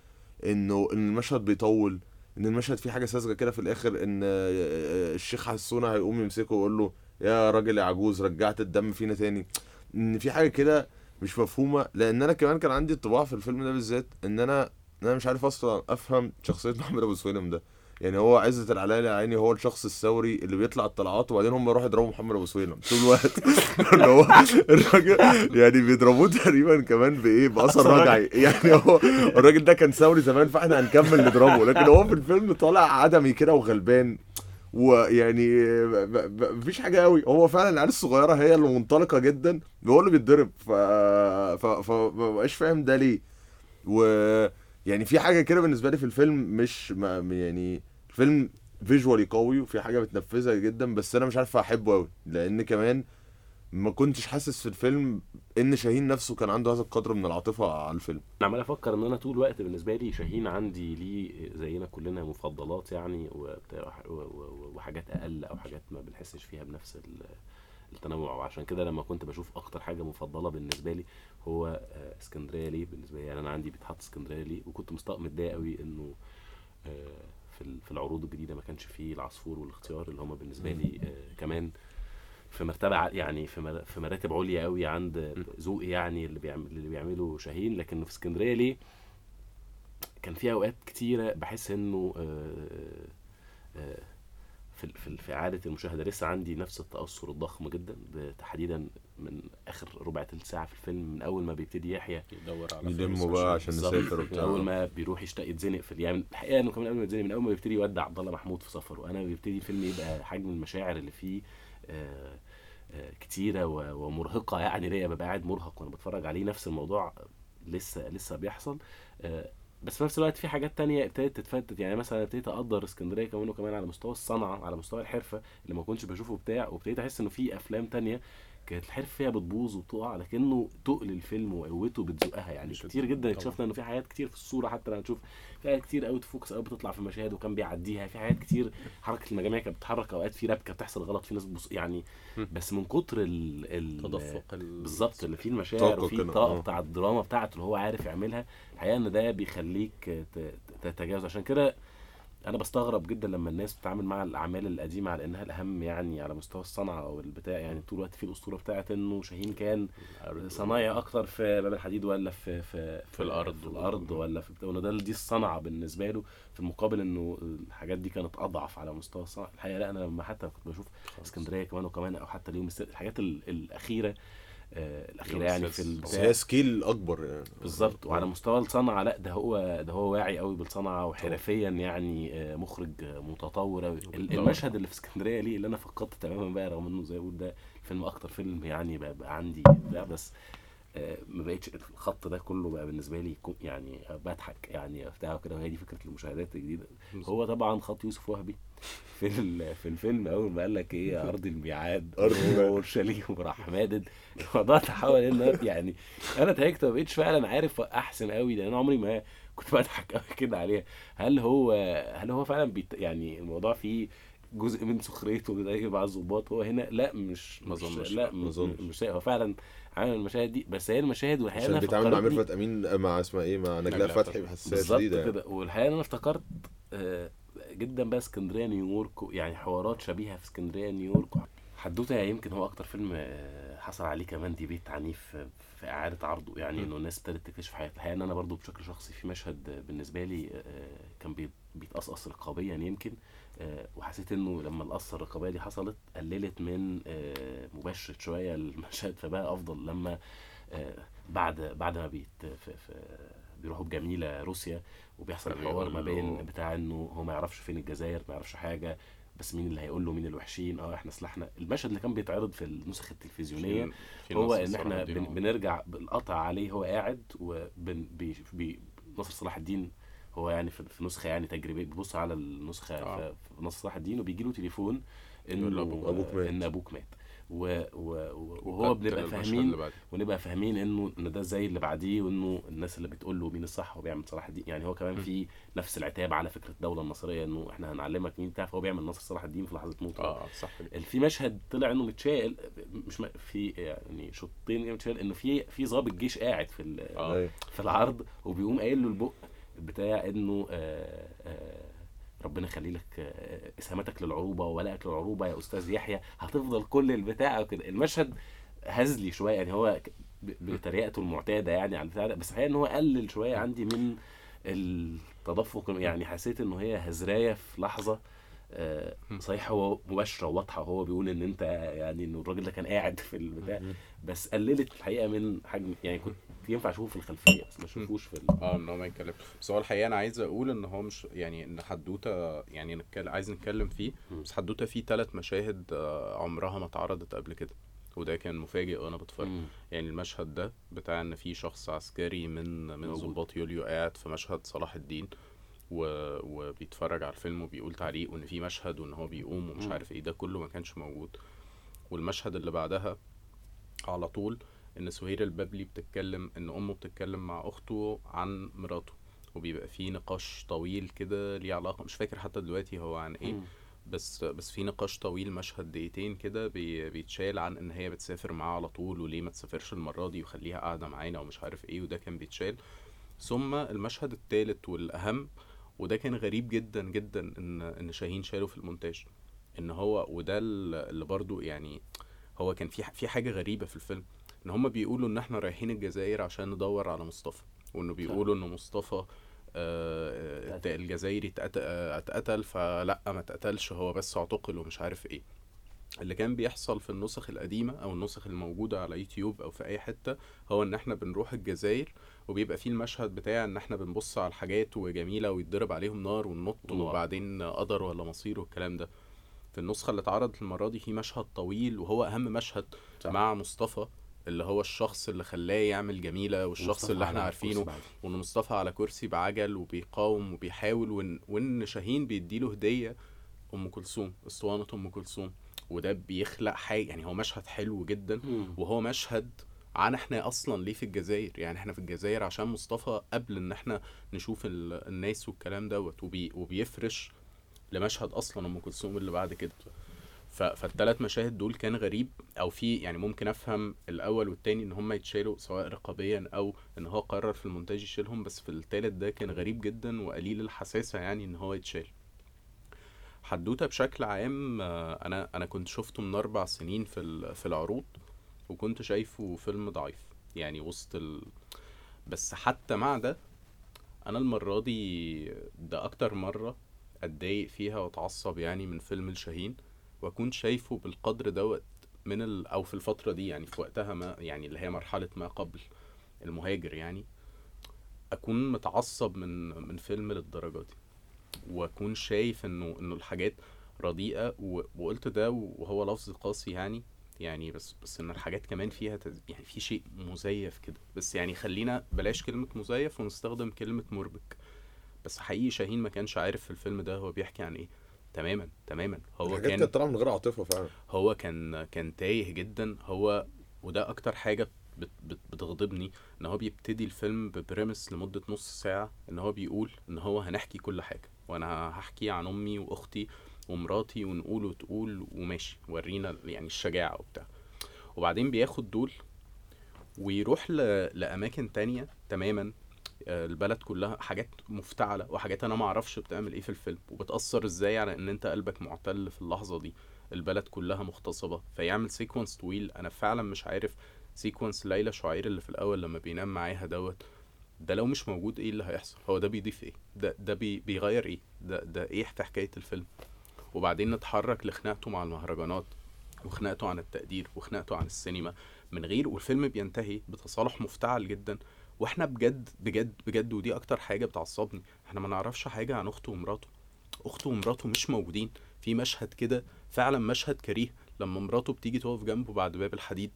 إنه إن المشهد بيطول إن المشهد فيه حاجة ساذجة كده في الآخر إن آه، الشيخ حسونة هيقوم يمسكه ويقول له يا راجل يا عجوز رجعت الدم فينا تاني. إن في حاجة كده مش مفهومة لأن أنا كمان كان عندي انطباع في الفيلم ده بالذات إن أنا ان أنا مش عارف أصلا أفهم شخصية محمد أبو سويلم ده. يعني هو عزة العلايلي يا عيني هو الشخص الثوري اللي بيطلع الطلعات وبعدين هم يروحوا يضربوا محمد أبو سويلم طول الوقت. اللي هو الراجل يعني بيضربوه تقريبا كمان بإيه؟ بأثر رجعي. يعني هو الراجل ده كان ثوري زمان فإحنا هنكمل نضربه. لكن هو في الفيلم طالع عدمي كده وغلبان. ويعني مفيش حاجة قوي هو فعلا العيال الصغيرة هي اللي منطلقة جدا هو اللي بيتضرب. ف ف فمبقاش فاهم ده ليه. و يعني في حاجة كده بالنسبة لي في الفيلم مش ما يعني الفيلم فيجوالي قوي وفي حاجة بتنفذها جدا بس أنا مش عارف أحبه قوي لأن كمان ما كنتش حاسس في الفيلم إن شاهين نفسه كان عنده هذا القدر من العاطفة على الفيلم. أنا عمال أفكر إن أنا طول الوقت بالنسبة لي شاهين عندي ليه زينا كلنا مفضلات يعني وحاجات أقل أو حاجات ما بنحسش فيها بنفس التنوع. وعشان كده لما كنت بشوف أكتر حاجة مفضلة بالنسبة لي هو آه، اسكندرية ليه. بالنسبة لي يعني أنا عندي بيتحط اسكندرية ليه. وكنت متضايق قوي إنه آه، في في العروض الجديدة ما كانش فيه العصفور والاختيار اللي هم بالنسبة لي آه، كمان في مرتبة يعني في في مراتب عليا قوي عند ذوقي يعني اللي بيعمل اللي بيعمله شاهين. لكن في اسكندرية ليه؟ كان في أوقات كتيرة بحس إنه في في في اعاده المشاهدة لسه عندي نفس التأثر الضخم جدا تحديدا من آخر ربع تلت ساعة في الفيلم من أول ما بيبتدي يحيى يدور على فلوس بقى عشان من وبتاع. أول ما بيروح يشتاق يتزنق في يعني الحقيقة إنه كمان قبل ما يتزنق من أول ما بيبتدي يودع عبد الله محمود في سفر وأنا بيبتدي الفيلم يبقى حجم المشاعر اللي فيه آه، آه، كتيرة ومرهقة يعني ليا ببقى قاعد مرهق وأنا بتفرج عليه. نفس الموضوع لسه لسه بيحصل. آه، بس في نفس الوقت في حاجات تانية ابتدت تتفتت. يعني مثلا ابتديت أقدر اسكندرية كمان وكمان على مستوى الصنعة على مستوى الحرفة اللي ما كنتش بشوفه بتاع وابتديت أحس إنه في أفلام تانية كانت الحرف فيها بتبوظ وبتقع لكنه تقل الفيلم وقوته بتزقها. يعني كتير جدا. اكتشفنا إنه في حاجات كتير في الصورة حتى لما نشوف في حاجات كتير قوي تفوكس قوي بتطلع في مشاهد وكان بيعديها. في حاجات كتير حركة المجاميع كانت بتتحرك أوقات في ربكة بتحصل غلط في ناس بتبص يعني بس من كتر ال ال تدفق ال- بالظبط اللي فيه المشاعر وفيه كده، الطاقه آه. بتاع الدراما بتاعته اللي هو عارف يعملها الحقيقة إن ده بيخليك ت- تتجاوز. عشان كده أنا بستغرب جدا لما الناس بتتعامل مع الأعمال القديمة على إنها الأهم يعني على مستوى الصنعة أو البتاع يعني طول الوقت في الأسطورة بتاعت إنه شاهين كان صنايع أكتر في باب الحديد ولا في في في الأرض. في الأرض ولا في بتاع. ده دي الصنعة بالنسبة له في المقابل إنه الحاجات دي كانت أضعف على مستوى الصنعة. الحقيقة لا أنا لما حتى كنت بشوف اسكندرية كمان وكمان أو حتى اليوم الحاجات ال- الأخيرة الأخيرة اليوم يعني في هي سكيل أكبر يعني. بالظبط وعلى مستوى الصنعة لأ ده هو ده هو واعي قوي بالصنعة وحرفيا يعني آه، مخرج آه، متطور قوي المشهد اللي في اسكندرية ليه اللي أنا فقدت تماما بقى رغم إنه زي ما بقول ده فيلم أكتر فيلم يعني بقى, بقى عندي بقى بس آه، ما بقتش الخط ده كله بقى بالنسبة لي يعني بضحك يعني بتاع كده وهي دي فكرة المشاهدات الجديدة هو طبعا خط يوسف وهبي في في الفيلم أول ما قال لك إيه أرض الميعاد الميعاد. أورشليم وراح مادد الموضوع تحول انه يعني أنا ضحكت ما بقتش فعلا عارف أحسن قوي لأن أنا عمري ما كنت بضحك قوي كده عليها هل هو هل هو فعلا بيت يعني الموضوع فيه جزء من سخريته بعض الظباط هو هنا لا مش ما مش-. لا مش أظنش. مش هو فعلا عامل المشاهد دي بس هي المشاهد والحقيقة أنا بيتعامل مع ميرفت أمين مع اسمها إيه مع نجلاء فتحي. بحساسية بالظبط شديدة يعني. كده. والحقيقة أنا افتكرت آه، جدا بقى اسكندرية نيويورك يعني حوارات شبيهة في اسكندرية نيويورك. حدوتة يمكن هو أكتر فيلم آه، حصل عليه كمان debate عنيف في- إعادة عرضه. يعني إنه الناس ابتدت تكتشف حاجات الحقيقة إن أنا برضو بشكل شخصي في مشهد بالنسبة لي آه، كان بي- بيتقصقص رقابيا يمكن آه، وحسيت إنه لما القصة الرقابية دي حصلت قللت من آه، مباشرة شوية المشهد. فبقى أفضل لما آه، بعد بعد ما بيت في في بيروحوا بجميلة روسيا وبيحصل الحوار ما بين بتاع إنه هو ما يعرفش فين الجزائر ما يعرفش حاجة بس مين اللي هيقول له مين الوحشين؟ آه إحنا سلاحنا. المشهد اللي كان بيتعرض في النسخ التلفزيونية هو إن إحنا بن بنرجع بالقطع عليه هو قاعد وبن بي بي صلاح الدين هو يعني في نسخة يعني تجريبية بيبص على النسخة آه. في نصر صلاح الدين وبيجي له تليفون إنه أبوك- أبوك مات. إن أبوك مات و و وهو بنبقى فاهمين. ونبقى فاهمين إنه إن ده زي اللي بعديه وإنه الناس اللي بتقول له مين الصح هو بيعمل صلاح الدين يعني هو كمان في نفس العتاب على فكرة الدولة النصريه إنه إحنا هنعلمك مين بتاع فهو بيعمل نصر صلاح الدين في لحظة موته آه صح كده. في مشهد طلع إنه متشال مش م- في يعني شوطين متشال إنه في في ضابط جيش قاعد في ال- أيوة. في العرض وبيقوم قايل له البق بتاع إنه آه، آه، ربنا يخلي لك آه، اسهاماتك للعروبة وولائك للعروبة يا أستاذ يحيى. هتفضل كل البتاع كده المشهد هزلي شوية يعني هو بطريقته المعتادة يعني على البتاع ده. بس الحقيقة إن هو قلل شوية عندي من التدفق يعني حسيت إنه هي هزراية في لحظة آه، صحيح هو مباشرة وواضحة وهو بيقول إن أنت يعني ان الراجل ده كان قاعد في البتاع. بس قللت الحقيقة من حجم يعني كنت ينفع اشوفه في الخلفية بس ما اشوفوش في ال... آه إن هو ما يتكلمش بس هو الحقيقة أنا عايز أقول إن هو مش يعني إن حدوتة يعني نتكلم عايز نتكلم فيه. بس حدوتة فيه ثلاث مشاهد آه، عمرها ما اتعرضت قبل كده وده كان مفاجئ وأنا بتفرج. يعني المشهد ده بتاع إن في شخص عسكري من من. ضباط يوليو قاعد في مشهد صلاح الدين و... وبيتفرج على الفيلم وبيقول تعليق وإن في مشهد وإن هو بيقوم ومش. عارف إيه ده كله ما كانش موجود والمشهد اللي بعدها على طول إن سهير البابلي بتتكلم إن أمه بتتكلم مع أخته عن مراته وبيبقى في نقاش طويل كده ليه علاقة مش فاكر حتى دلوقتي هو عن إيه. بس بس في نقاش طويل مشهد دقيقتين كده بي بيتشال عن إن هي بتسافر معاه على طول وليه ما تسافرش المرة دي وخليها قاعدة معانا ومش عارف إيه وده كان بيتشال. ثم المشهد الثالث والأهم وده كان غريب جدا جدا إن إن شاهين شاله في المونتاج. إن هو وده ال- اللي برضو يعني هو كان في في حاجة غريبة في الفيلم. إن هم بيقولوا إن إحنا رايحين الجزائر عشان ندور على مصطفى وإنه بيقولوا إن مصطفى آه،. الجزائري آه، اتقتل فلا ما اتقتلش هو بس اعتقل ومش عارف إيه اللي كان بيحصل في النسخ القديمة أو النسخ الموجودة على يوتيوب أو في أي حتة هو إن إحنا بنروح الجزائر وبيبقى فيه المشهد بتاع إن إحنا بنبص على الحاجات وجميلة ويتضرب عليهم نار وننط. وبعدين قدر ولا مصير والكلام ده في النسخة اللي اتعرضت المرة دي في مشهد طويل وهو أهم مشهد صح. مع مصطفى اللي هو الشخص اللي خلاه يعمل جميلة والشخص اللي إحنا عارفينه. وإن مصطفى على كرسي بعجل وبيقاوم وبيحاول وإن, وإن شاهين بيديله هدية أم كلثوم أسطوانة أم كلثوم وده بيخلق حاجة يعني هو مشهد حلو جدا مم. وهو مشهد عن إحنا أصلا ليه في الجزائر يعني إحنا في الجزائر عشان مصطفى قبل إن إحنا نشوف ال- الناس والكلام دوت وبي وبيفرش لمشهد أصلا أم كلثوم اللي بعد كده. فالثلاث مشاهد دول كان غريب أو في يعني ممكن أفهم الأول والتاني إن هم يتشالوا سواء رقابيا أو إن هو قرر في المونتاج يشيلهم بس في التالت ده كان غريب جدا وقليل الحساسة يعني إن هو يتشال. حدوتة بشكل عام أنا أنا كنت شفته من أربع سنين في في العروض وكنت شايفه فيلم ضعيف يعني وسط ال... بس حتى مع ده أنا المرة دي ده أكتر مرة أتضايق فيها وأتعصب يعني من فيلم الشاهين. وأكون شايفه بالقدر دوت من ال... أو في الفترة دي يعني في وقتها ما يعني اللي هي مرحلة ما قبل المهاجر يعني أكون متعصب من من فيلم للدرجة دي. وأكون شايف إنه إنه الحاجات رديئة. وقلت ده وهو لفظ قاسي يعني يعني بس بس إن الحاجات كمان فيها تز... يعني في شيء مزيف كده. بس يعني خلينا بلاش كلمة مزيف ونستخدم كلمة مربك. بس حقيقي شاهين ما كانش عارف في الفيلم ده هو بيحكي عن إيه. تماما تماما. هو الحاجات كان كانت طالعة من غير عاطفة فعلا. هو كان كان تايه جدا. هو وده أكتر حاجة بت بت بتغضبني إن هو بيبتدي الفيلم ببريمس لمدة نص ساعة إن هو بيقول إن هو هنحكي كل حاجة. وأنا هحكي عن أمي وأختي ومراتي ونقول وتقول وماشي ورينا يعني الشجاعة وبتاع. وبعدين بياخد دول ويروح ل... لأماكن تانية تماما. البلد كلها حاجات مفتعلة وحاجات أنا ما أعرفش بتعمل إيه في الفيلم وبتأثر إزاي على إن أنت قلبك معتل في اللحظة دي. البلد كلها مغتصبة فيعمل séquence طويل. أنا فعلا مش عارف séquence ليلى شعير اللي في الأول لما بينام معاها دوت ده لو مش موجود إيه اللي هيحصل؟ هو ده بيضيف إيه؟ ده ده بي بيغير إيه؟ ده ده إيه في حكاية الفيلم؟ وبعدين نتحرك لخناقته مع المهرجانات وخناقته عن التقدير وخناقته عن السينما من غير والفيلم بينتهي بتصالح مفتعل جدا. وإحنا بجد بجد بجد ودي أكتر حاجة بتعصبني إحنا ما نعرفش حاجة عن أخته ومراته. أخته ومراته مش موجودين. في مشهد كده فعلا مشهد كريه لما مراته بتيجي تقف جنبه بعد باب الحديد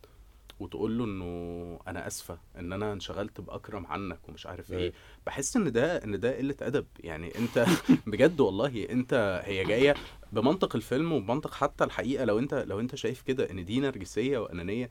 وتقول له إنه أنا آسفة إن أنا انشغلت بأكرم عنك ومش عارف إيه. أيوة. بحس إن ده إن ده قلة أدب. يعني أنت بجد والله أنت هي جاية بمنطق الفيلم وبمنطق حتى الحقيقة لو أنت لو أنت شايف كده إن دي نرجسية وأنانية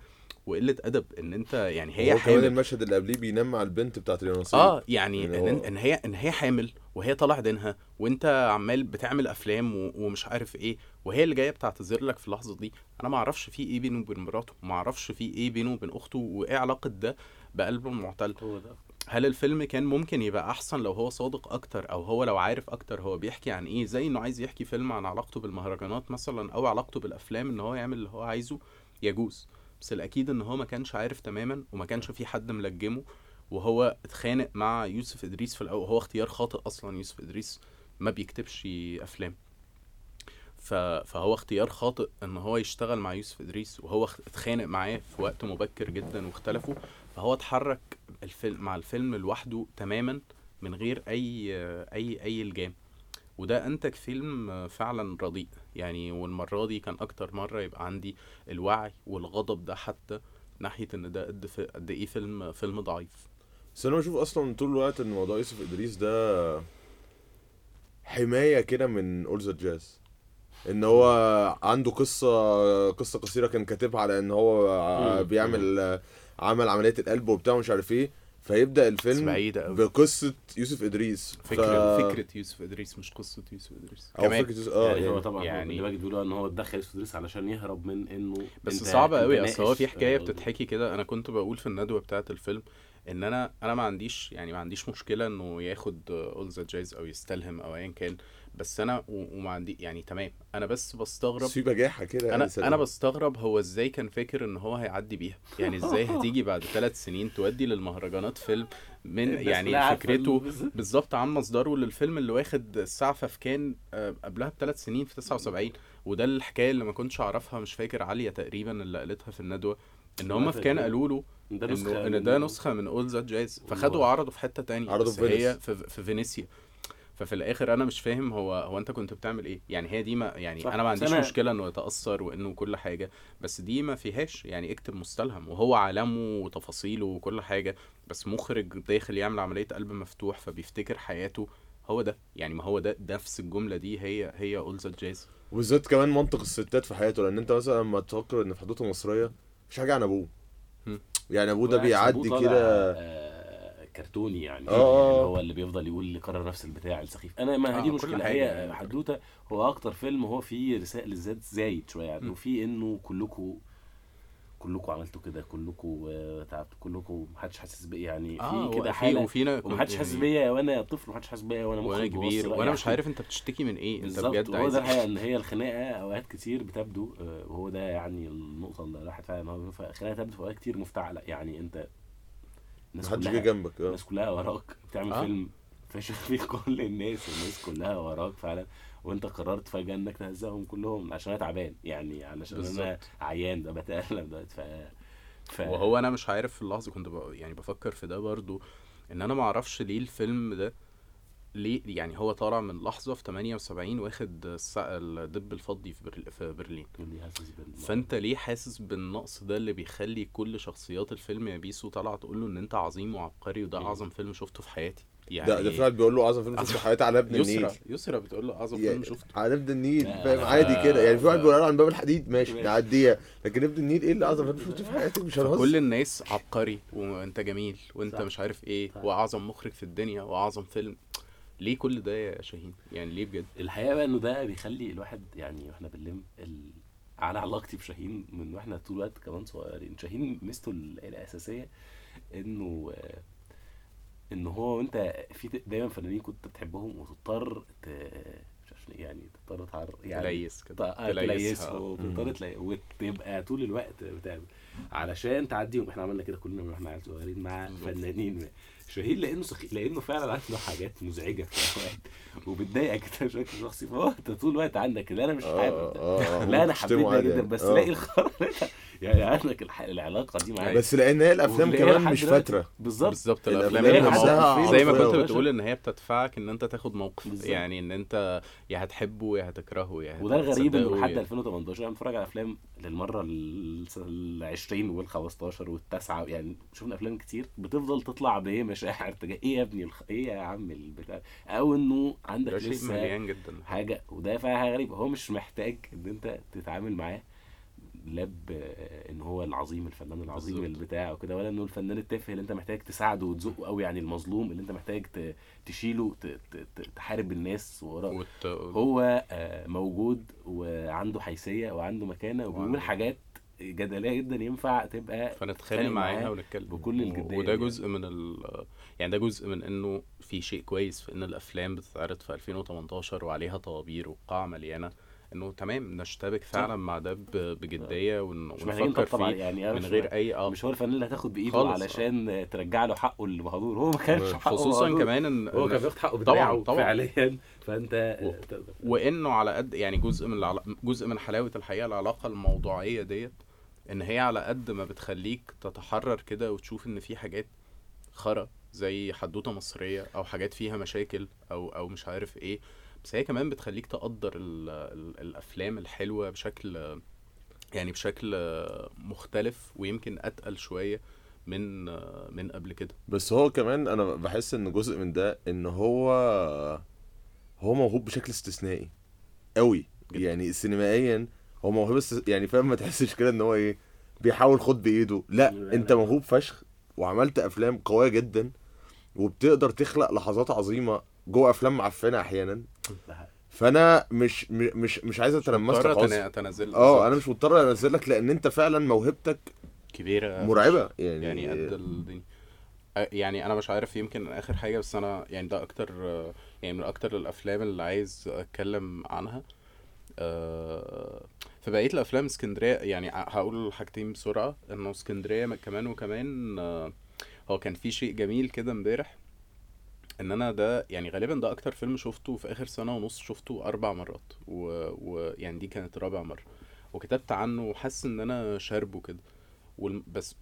وقلة أدب إن أنت يعني هي هو كمان حامل. المشهد اللي قبليه بينام مع البنت بتاعت اليونسيه آه يعني إن, هو- إن هي إن هي حامل وهي طالع دينها وأنت عمال بتعمل أفلام و- ومش عارف إيه وهي اللي جاية بتعتذر لك في اللحظة دي. أنا ما أعرفش في إيه بينه وبين مراته ما أعرفش في إيه بينه وبين أخته وإيه علاقة ده بقلبه المعتل. هو ده. هل الفيلم كان ممكن يبقى أحسن لو هو صادق أكتر أو هو لو عارف أكتر هو بيحكي عن إيه؟ زي إنه عايز يحكي فيلم عن علاقته بالمهرجانات مثلا أو علاقته بالأفلام إن هو يعمل اللي هو عايزه يجوز. بس الأكيد إن هو ما كانش عارف تماما وما كانش في حد ملجمه وهو اتخانق مع يوسف إدريس في الأول. هو اختيار خاطئ أصلا يوسف إدريس ما بيكتبش أفلام. فهو اختيار خاطئ إن هو يشتغل مع يوسف إدريس وهو اتخانق معاه في وقت مبكر جدا واختلفوا. فهو اتحرك الفيلم مع الفيلم لوحده تماما من غير اي اي أي إلجام. وده أنتج فيلم فعلا رديء. يعني والمرة دي كان أكتر مرة يبقى عندي الوعي والغضب ده حتى ناحية إن ده قد قد إيه فيلم فيلم ضعيف. بس أنا بشوف أصلا طول الوقت إن موضوع يوسف إدريس ده حماية كده من اول ذا جاز. إن هو عنده قصة قصة قصيرة كان كاتبها على إن هو. بيعمل عمل عملية القلب وبتاع ومش عارف إيه. فيبدأ الفيلم بعيدة قوي بقصة يوسف إدريس. فكره ف... فكرة يوسف إدريس مش قصة يوسف إدريس. أو فكرة يوسف آه يعني هو يعني. طبعا يعني- اللي باجي بيقولوا إن هو اتدخل يوسف إدريس علشان يهرب من إنه بس أنت- صعب أنت قوي أصل هو في حكاية آه، بتتحكي كده. أنا كنت بقول في الندوة بتاعة الفيلم إن أنا أنا ما عنديش يعني ما عنديش مشكلة إنه ياخد اول ذا جايز أو يستلهم أو ايا كان. بس أنا وما عندي يعني تمام. أنا بس بستغرب بس في بجاحة كده أنا يعني أنا بستغرب هو إزاي كان فاكر إن هو هيعدي بيها. يعني إزاي هتيجي بعد ثلاث سنين تودي للمهرجانات فيلم من الناس يعني فكرته ال- بالظبط عن مصدره للفيلم اللي واخد السعفه في كان آه، قبلها بثلاث سنين في 79 وده الحكاية اللي ما كنتش أعرفها مش فاكر عالية تقريبا اللي قالتها في الندوة. إن هم في كان. قالوا له ده نسخة إن ده نسخة من أول ذات جايز. فخدوا. وعرضوا في حتة تانية. عرضوا بس في هي في فينيسيا. ففي الآخر أنا مش فاهم هو هو أنت كنت بتعمل إيه؟ يعني هي دي ما يعني صح. أنا ما عنديش أنا- مشكلة إنه يتأثر وإنه كل حاجة بس دي ما فيهاش يعني اكتب مستلهم وهو عالمه وتفاصيله وكل حاجة بس مخرج داخل يعمل عملية قلب مفتوح فبيفتكر حياته هو ده. يعني ما هو ده نفس الجملة دي هي هي اول ذات جاز وبالذات كمان منطق الستات في حياته لأن أنت مثلا لما تفكر إن في حدوته مصرية مفيش حاجة عن أبوه. يعني أبوه ده بيعدي كده. آه، كرتوني يعني آه، آه. يعني هو اللي بيفضل يقول اللي قرر نفس البتاع السخيف أنا ما آه، هذه كل مشكلة هي يعني. حدوتة هو أكتر فيلم هو فيه رسائل الذات زايد شوية يعني م. وفي إنه كلكم كلكم عملتوا كده كلكم آه، تعبتوا كلكم محدش حاسس بيا يعني في كده حالة وفينا ومحدش حاسس بيا وأنا طفل ومحدش حاسس بيا وأنا وأنا كبير وأنا مش رأيي. عارف أنت بتشتكي من إيه أنت بالظبط بجد هو عايز ده إيه؟ الحقيقة إن هي الخناقة أوقات كتير بتبدو آه، وهو ده يعني النقطة اللي راحت إن هو الخناقه تبدو في أوقات كتير مفتعلة يعني أنت الناس كلها جنبك آه الناس كلها وراك بتعمل آه. فيلم فاشل فيه كل الناس الناس كلها وراك فعلا وانت قررت فجأة إنك تهزقهم كلهم عشان أنا تعبان يعني علشان أنا بالظبط. عيان ده بتألم ده ف ف وهو أنا مش عارف في اللحظة كنت ب... يعني بفكر في ده برضو إن أنا ما أعرفش ليه الفيلم ده ليه؟ يعني هو طالع من لحظة في 78 واخد الس- الدب الفضي في, برل... في برلين. اللي حاسس بال- فأنت ليه حاسس بالنقص ده اللي بيخلي كل شخصيات الفيلم يا بيسو طالعة تقول له إن أنت عظيم وعبقري وده. أعظم فيلم شفته في حياتي؟ يعني ده ده في واحد بيقول له أعظم فيلم شفته في حياتي على أبن النيل. يسرا يسرا بتقول له أعظم يعني فيلم شفته. على أبن النيل فاهم؟ عادي كده. يعني في واحد. بيقول له عن باب الحديد ماشي. نعديها. لكن أبن النيل إيه اللي أعظم فيلم شفته في حياتي؟ مش هنهزر. كل الناس عبقري وأنت جميل وأنت صح. مش عارف إيه. وأعظم مخرج في الدنيا وأعظم فيلم. ليه كل ده يا شاهين؟ يعني ليه بجد؟ الحقيقة بقى إنه ده بيخلي الواحد يعني وإحنا بنلم ال... على علاقتي بشاهين من وإحنا طول الوقت كمان صغيرين. شاهين ميزته ال- الأساسية إنه إن هو وأنت في دايما فنانين كنت بتحبهم وتضطر ت... مش عارف يعني تضطر تعر يعني تليس كده. آه، تليسها. تليسهم وتضطر تلي... وتبقى طول الوقت بتعمل. علشان تعديهم إحنا عملنا كده كلنا وإحنا عيال صغيرين مع فنانين. شهير لأنه سخي... لأنه فعلا عنده حاجات مزعجة في اوقات وبتضايقك أنت بشكل شخصي فهو أنت طول الوقت عندك اللي أنا مش آه حابب ده. آه لا أنا عادي جدا يعني. بس آه. لاقي القرار يعني الح... العلاقة دي معاك بس لأن هي الأفلام كمان مش. فاترة. بالظبط. بالظبط الأفلام الأفلام موقف. زي ما كنت. بتقول إن هي بتدفعك إن أنت تاخد موقف. بالظبط. يعني إن أنت يا هتحبه يا هتكرهه يا وده الغريب إنه لحد يا- 2018 أنا بتفرج على أفلام للمرة ال 20 وال 15 والتاسعه يعني شفنا أفلام كتير بتفضل تطلع بإيه؟ مشاعر تجاه إيه يا ابني الخ... إيه يا عم البتاع؟ أو إنه عندك لسه مليان جدا. حاجة وده فيها حاجة غريبة. هو مش محتاج إن أنت تتعامل معاه لا ب- إن هو العظيم الفنان العظيم. البتاع وكده ولا إنه الفنان التافه اللي أنت محتاج تساعده وتزقه قوي يعني المظلوم اللي أنت محتاج تشيله تحارب الناس وراه وت... هو آه، موجود وعنده حيثية وعنده مكانة وبيقول حاجات جدلية جدا ينفع تبقى فنتخانق نتخانق معاها معاه ونتكلم بكل الجدية وده دي. جزء من ال يعني ده جزء من إنه في شيء كويس في إن الأفلام بتتعرض في 2018 وعليها طوابير وقاعة مليانة انه تمام نشتبك فعلا مع ده ب- بجدية ون- مش محتاجين ونفكر فيه يعني من غير أي آه. مش هو الفنان اللي هتاخد بإيده آه. علشان ترجع له حقه اللي مهدور هو ما كانش حقه خصوصا مهدور. كمان إن هو كان بياخد حقه طبعا طبعا. فعليا. فأنت و- تقدر- وإنه على قد يعني جزء من العلا... جزء من حلاوة الحقيقة العلاقة الموضوعية ديت إن هي على قد ما بتخليك تتحرر كده وتشوف إن في حاجات خرا زي حدوتة مصرية أو حاجات فيها مشاكل أو أو مش عارف إيه. بس هي كمان بتخليك تقدر ال... ال... الأفلام الحلوة بشكل يعني بشكل مختلف ويمكن أتقل شوية من من قبل كده. بس هو كمان أنا بحس إن جزء من ده إن هو هو موهوب بشكل استثنائي قوي. جدا. يعني سينمائيا هو موهوب است... يعني فاهم؟ ما تحسش كده إن هو إيه بيحاول خد بإيده. لا لا، أنت. موهوب فشخ وعملت أفلام قوية جدا وبتقدر تخلق لحظات عظيمة جوه أفلام معفنة أحيانا. فأنا مش مش مش عايز لك مضطر خالص. اتنازل آه أنا مش مضطر انزلك لأن أنت فعلا موهبتك كبيرة مرعبة يعني يعني قد الدنيا. يعني أنا مش عارف يمكن آخر حاجة بس أنا يعني ده أكتر يعني من أكتر الأفلام اللي عايز أتكلم عنها. في بقيه الأفلام اسكندرية يعني هقول حاجتين بسرعة. إنه اسكندرية كمان وكمان هو كان في شيء جميل كده امبارح. ان أنا ده يعني غالبا ده أكتر فيلم شفته في اخر سنة ونص شفته أربع مرات ويعني و يعني دي كانت رابع مرة وكتبت عنه وحاسس ان أنا شاربه كده. والم- بس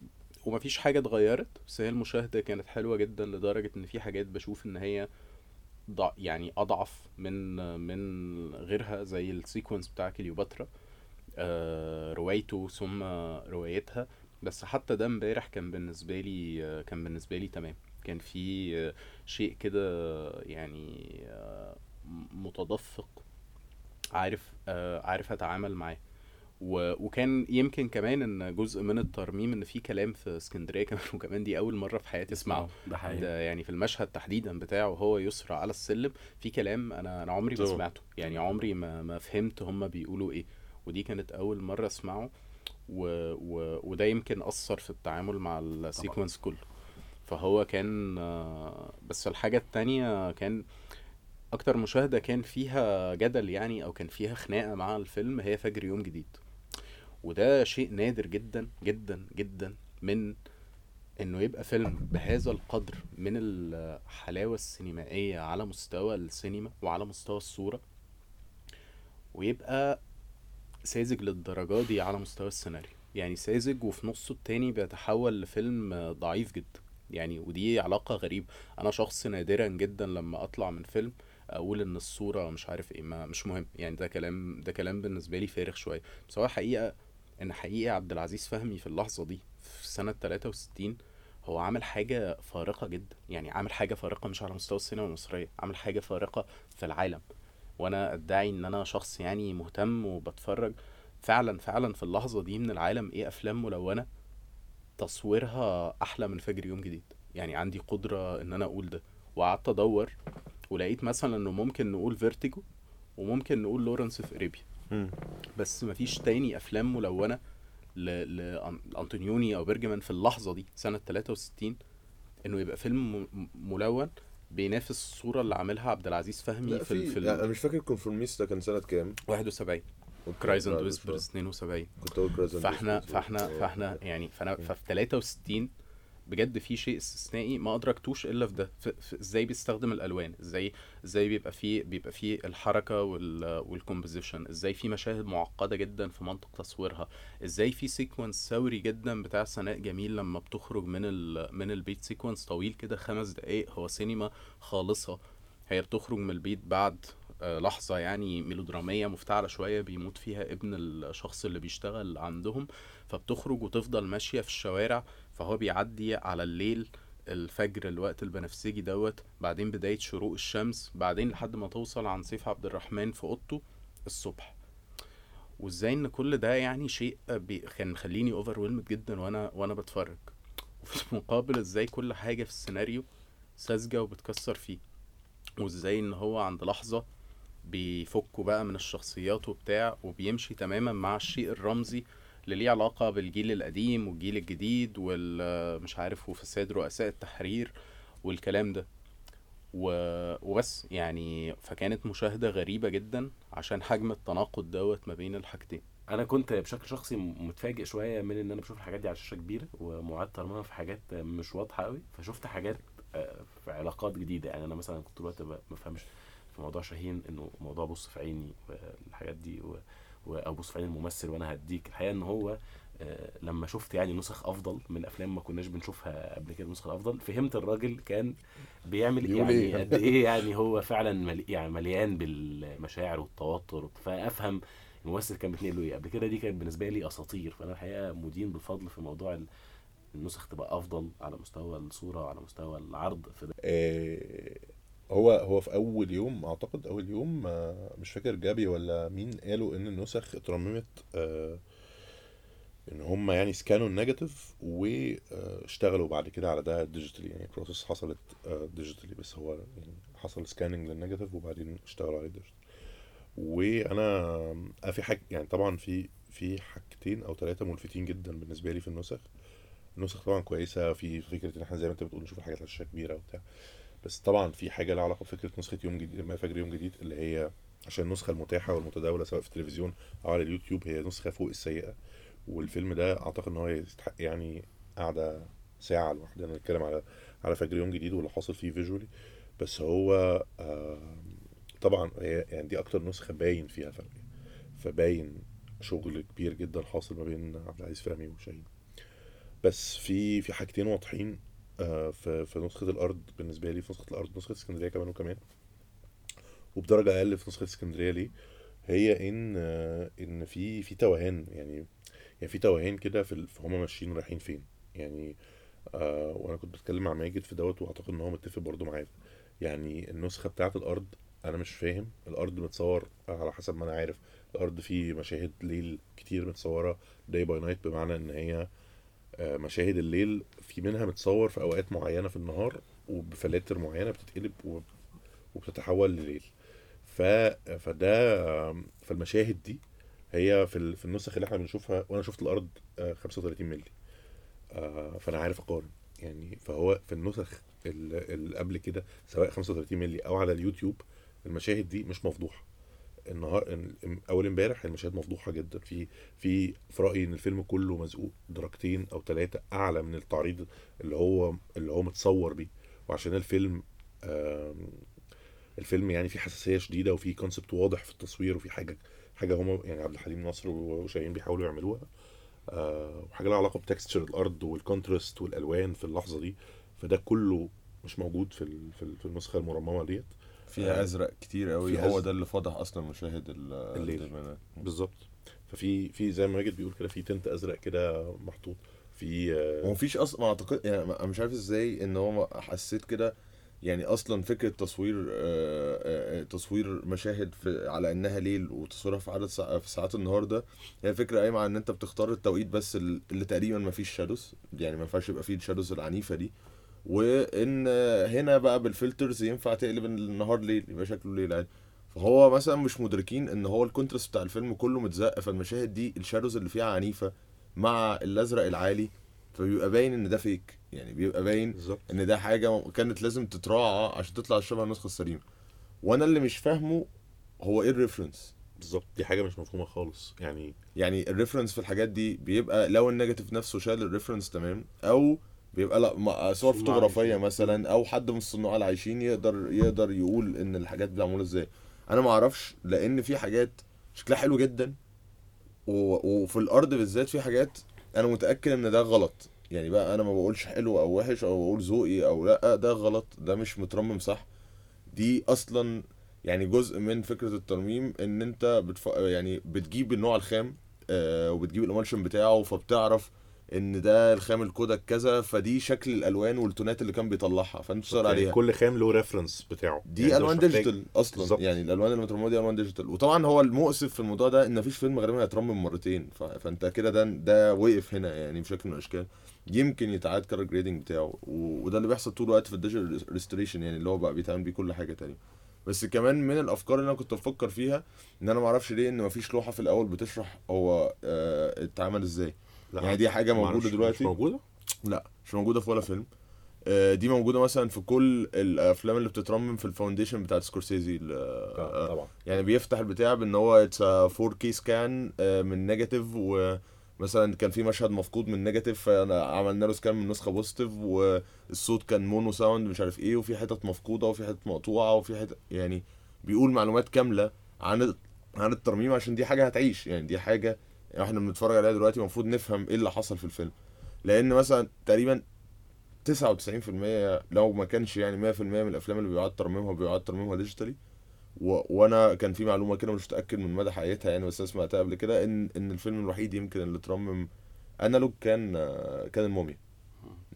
ومفيش حاجة اتغيرت بس هي المشاهدة كانت حلوة جدا لدرجة ان في حاجات بشوف ان هي ضع يعني اضعف من من غيرها زي السيكونس بتاع كليوباترا آه روايته ثم روايتها بس حتى ده امبارح كان بالنسبة لي آه، كان بالنسبة لي تمام. كان في آه، شيء كده يعني آه، متدفق عارف آه، عارف أتعامل معاه. وكان يمكن كمان إن جزء من الترميم إن في كلام في اسكندرية كمان وكمان دي أول مرة في حياتي أسمعه. ده حقيقي. ده يعني في المشهد تحديدا بتاعه وهو يسرى على السلم في كلام أنا أنا عمري ما. سمعته. يعني عمري ما ما فهمت هما بيقولوا إيه. ودي كانت أول مرة أسمعه و... و... وده يمكن أثر في التعامل مع السيكونس كله. فهو كان بس الحاجة التانية كان أكتر مشاهدة كان فيها جدل يعني أو كان فيها خناقة مع الفيلم هي فجر يوم جديد. وده شيء نادر جدا جدا جدا من إنه يبقى فيلم بهذا القدر من الحلاوة السينمائية على مستوى السينما وعلى مستوى الصورة ويبقى ساذج للدرجة دي على مستوى السيناريو. يعني ساذج وفي نصه التاني بيتحول لفيلم ضعيف جدا. يعني ودي علاقة غريبه أنا شخص نادرا جدا لما أطلع من فيلم أقول إن الصورة مش عارف إيه ما مش مهم. يعني ده كلام ده كلام بالنسبة لي فارغ شوية. بس هو حقيقة إن حقيقة عبد العزيز فهمي في اللحظة دي في سنة 63 هو عامل حاجة فارقة جدا. يعني عامل حاجة فارقة مش على مستوى السينما المصرية عامل حاجة فارقة في العالم. وأنا أدعي إن أنا شخص يعني مهتم وبتفرج فعلا فعلا في اللحظة دي من العالم إيه أفلام ملونة. تصويرها أحلى من فجر يوم جديد. يعني عندي قدرة إن أنا أقول ده. وقعدت أدور ولقيت مثلا إنه ممكن نقول فيرتيجو وممكن نقول Lawrence of Arabia. بس مفيش تاني أفلام ملونة لانطونيوني أو بيرجمان في اللحظة دي سنة 63 إنه يبقى فيلم ملون بينافس الصورة اللي عاملها عبد العزيز فهمي في في ال أنا مش فاكر Conformist ده كان سنة كام. 71 مش Whispers فاكر. 72 كنت أقول Cries and فاحنا. فاحنا. فاحنا يعني فانا ففي 63 بجد في شيء استثنائي ما أدركتوش إلا في ده إزاي بيستخدم الألوان إزاي إزاي بيبقى فيه بيبقى فيه الحركة وال وال composition إزاي في مشاهد معقدة جدا في منطق تصويرها إزاي في sequence ثوري جدا بتاع سناء جميل لما بتخرج من ال من البيت sequence طويل كده خمس دقايق هو سينما خالصة هي بتخرج من البيت بعد لحظة يعني ميلودرامية مفتعلة شوية بيموت فيها ابن الشخص اللي بيشتغل عندهم فبتخرج وتفضل ماشية في الشوارع فهو بيعدي على الليل الفجر الوقت البنفسجي دوت بعدين بداية شروق الشمس بعدين لحد ما توصل عند سيف عبد الرحمن في أوضته الصبح. وإزاي إن كل ده يعني شيء بي- كان مخليني over جدا وأنا وأنا بتفرج. وفي المقابل إزاي كل حاجة في السيناريو ساذجة وبتكسر فيه. وإزاي إن هو عند لحظة بيفكوا بقى من الشخصيات وبتاع وبيمشي تماما مع الشيء الرمزي اللي ليه علاقة بالجيل القديم والجيل الجديد والمش عارف وفساد رؤساء التحرير والكلام ده. و... وبس يعني فكانت مشاهدة غريبة جدا عشان حجم التناقض دوت ما بين الحاجتين. أنا كنت بشكل شخصي متفاجئ شوية من إن أنا بشوف الحاجات دي على شاشة كبيرة ومعاد ترميمها في حاجات مش واضحة قوي فشفت حاجات آه، في علاقات جديدة. يعني أنا مثلا كنت دلوقتي ب- ما فهمش في موضوع شاهين إنه موضوع بص في عيني والحاجات دي و... أو بص في عين الممثل وأنا هديك. الحقيقة إن هو آه، لما شفت يعني نسخ أفضل من أفلام ما كناش بنشوفها قبل كده النسخه الافضل فهمت الراجل كان بيعمل يعني إيه؟ قد إيه يعني هو فعلا ملي يعني مليان بالمشاعر والتوتر فأفهم الممثل كان بيتنقل له إيه. قبل كده دي كانت بالنسبة لي أساطير. فأنا الحقيقة مدين بالفضل في موضوع ال- النسخ تبقى أفضل على مستوى الصورة وعلى مستوى العرض في ده. آه، هو هو في أول يوم أعتقد أول يوم آه، مش فاكر جابي ولا مين قالوا إن النسخ اترممت آه، إن هم يعني scan وا ال negative واشتغلوا بعد كده على ده digitally يعني process حصلت digitally بس هو يعني حصل scanning لل negative وبعدين اشتغلوا عليه digital وأنا آه، في حاجة يعني طبعا في في حاجتين أو ثلاثة ملفتين جدا بالنسبة لي في النسخ. النسخ طبعا كويسة في فكرة إن إحنا زي ما أنت بتقول نشوف الحاجات على شاشة كبيرة وبتاع. بس طبعا في حاجة لها علاقة بفكرة نسخة يوم جديد فجر يوم جديد اللي هي عشان النسخة المتاحة والمتداولة سواء في التلفزيون أو على اليوتيوب هي نسخة فوق السيئة. والفيلم ده أعتقد إن هو يستحق يعني قاعدة ساعة لوحدنا نتكلم على على فجر يوم جديد واللي حاصل فيه فيجولي بس هو طبعا هي يعني دي أكتر نسخة باين فيها فرق. فباين شغل كبير جدا حاصل ما بين عبد العزيز فهمي وشاهين. بس في في حاجتين واضحين. في في نسخة الأرض بالنسبة لي في نسخة الأرض نسخة اسكندرية كمان وكمان. وبدرجة أقل في نسخة اسكندرية ليه؟ هي إن آه، إن في في توهان يعني يعني في توهان كده في هما ماشيين رايحين فين. يعني آه وأنا كنت بتكلم مع ماجد في دوت وأعتقد إن هو متفق برضه معايا. يعني النسخة بتاعة الأرض أنا مش فاهم. الأرض متصور على حسب ما أنا عارف. الأرض فيه مشاهد ليل كتير متصورة day by night بمعنى إن هي آه، مشاهد الليل في منها متصور في أوقات معينة في النهار وبفلاتر معينة بتتقلب وب- وبتتحول لليل. ف فده آم، فالمشاهد دي هي في في النسخ اللي إحنا بنشوفها وأنا شفت الأرض آه، 35 مللي. آه، فأنا عارف أقارن. يعني فهو في النسخ ال- اللي قبل كده سواء 35 مللي أو على اليوتيوب المشاهد دي مش مفضوحة. النهار أول امبارح المشاهد مفضوحة جدا. في في في رأيي إن الفيلم كله مزقوق درجتين أو ثلاثة أعلى من التعريض اللي هو اللي هو متصور بيه. وعشان الفيلم الفيلم يعني فيه حساسية شديدة وفي concept واضح في التصوير وفي حاجة حاجة هما يعني عبد الحليم نصر وشاهين بيحاولوا يعملوها. آه، وحاجة لها علاقة ب texture الأرض وال contrast والألوان في اللحظة دي. فده كله مش موجود في في في النسخه المرممة ديت. فيها أزرق كتير قوي هو. ده اللي فضح أصلا مشاهد ال- الليل. بالظبط. ففي في زي ما ماجد بيقول كده في tint أزرق كده محطوط. في آه، هو مفيش أصلا ما اعتقد يعني أنا مش عارف إزاي إن هو حسيت كده. يعني أصلا فكرة تصوير آه، آه، آه، تصوير مشاهد في على إنها ليل وتصويرها في عدد ساعة في ساعات النهار ده هي فكرة قايمة على إن أنت بتختار التوقيت بس ال- اللي تقريبا ما فيش shadows يعني ما ينفعش يبقى فيه ال shadows العنيفة دي. وإن هنا بقى بال filters ينفع تقلب النهار ليل يبقى شكله ليل عادي. فهو مثلا مش مدركين إن هو ال contrast بتاع الفيلم كله متزق فالمشاهد دي ال shadows اللي فيها عنيفة مع الأزرق العالي فبيبقى باين إن ده fake يعني بيبقى باين بالظبط. إن ده حاجة كانت لازم تتراعى عشان تطلع شبه النسخة السليمة. وأنا اللي مش فاهمه هو إيه ال reference بالظبط. دي حاجة مش مفهومة خالص. يعني يعني ال reference في الحاجات دي بيبقى لو ال negative نفسه شال ال reference تمام أو بيبقى لا صور. فوتوغرافية مثلا أو حد من الصناع العايشين يقدر يقدر يقول إن الحاجات دي معمولة إزاي أنا ما أعرفش لأن في حاجات شكلها حلو جدا. وفي الأرض بالذات في حاجات أنا متأكد إن ده غلط يعني بقى أنا ما بقولش حلو أو وحش أو بقول ذوقي أو لأ ده غلط ده مش مترمم صح دي أصلا يعني جزء من فكرة الترميم إن أنت بتف... يعني بتجيب النوع الخام آه وبتجيب ال emulsion بتاعه فبتعرف إن ده الخام ال Kodak كذا فدي شكل الألوان وال tone ات اللي كان بيطلعها فأنت تشتغل عليها كل خام له reference بتاعه دي يعني ألوان digital أصلا بالظبط. يعني الألوان المترممه دي ألوان digital وطبعا هو المؤسف في الموضوع ده إن مفيش فيلم غالبا هيترمم مرتين. فأنت كده ده ده وقف هنا يعني بشكل من الأشكال يمكن يتعاد color grading بتاعه. وده اللي بيحصل طول الوقت في ال digital restoration يعني اللي هو بقى بيتعمل بيه كل حاجة تانية بس كمان من الأفكار اللي أنا كنت بفكر فيها إن أنا معرفش ليه إن مفيش لوحة في الأول بتشرح هو آه اتعمل إزاي لا، يعني دي حاجة موجودة مش دلوقتي؟ موجودة؟ لا مش موجودة في ولا فيلم. آه، دي موجودة مثلا في كل الأفلام اللي بتترمم في ال foundation بتاعت سكورسيزي ال- آه، طبعا. يعني بيفتح البتاع بإن هو it's 4K scan من negative ومثلا كان في مشهد مفقود من negative فأنا عملنا له scan من نسخة positive والصوت كان mono sound مش عارف إيه وفي حتت مفقودة وفي حتت مقطوعة وفي حتت يعني بيقول معلومات كاملة عن عن الترميم عشان دي حاجة هتعيش يعني دي حاجة إحنا بنتفرج عليها دلوقتي المفروض نفهم إيه اللي حصل في الفيلم. لأن مثلا تقريبا 99% لو ما كانش يعني 100% من الأفلام اللي بيعاد ترميمها بيعاد ترميمها digitally و... وأنا كان في معلومة كده مش متأكد من مدى حقيقتها يعني بس سمعتها قبل كده إن إن الفيلم الوحيد يمكن اللي اترمم analog كان كان الموميا.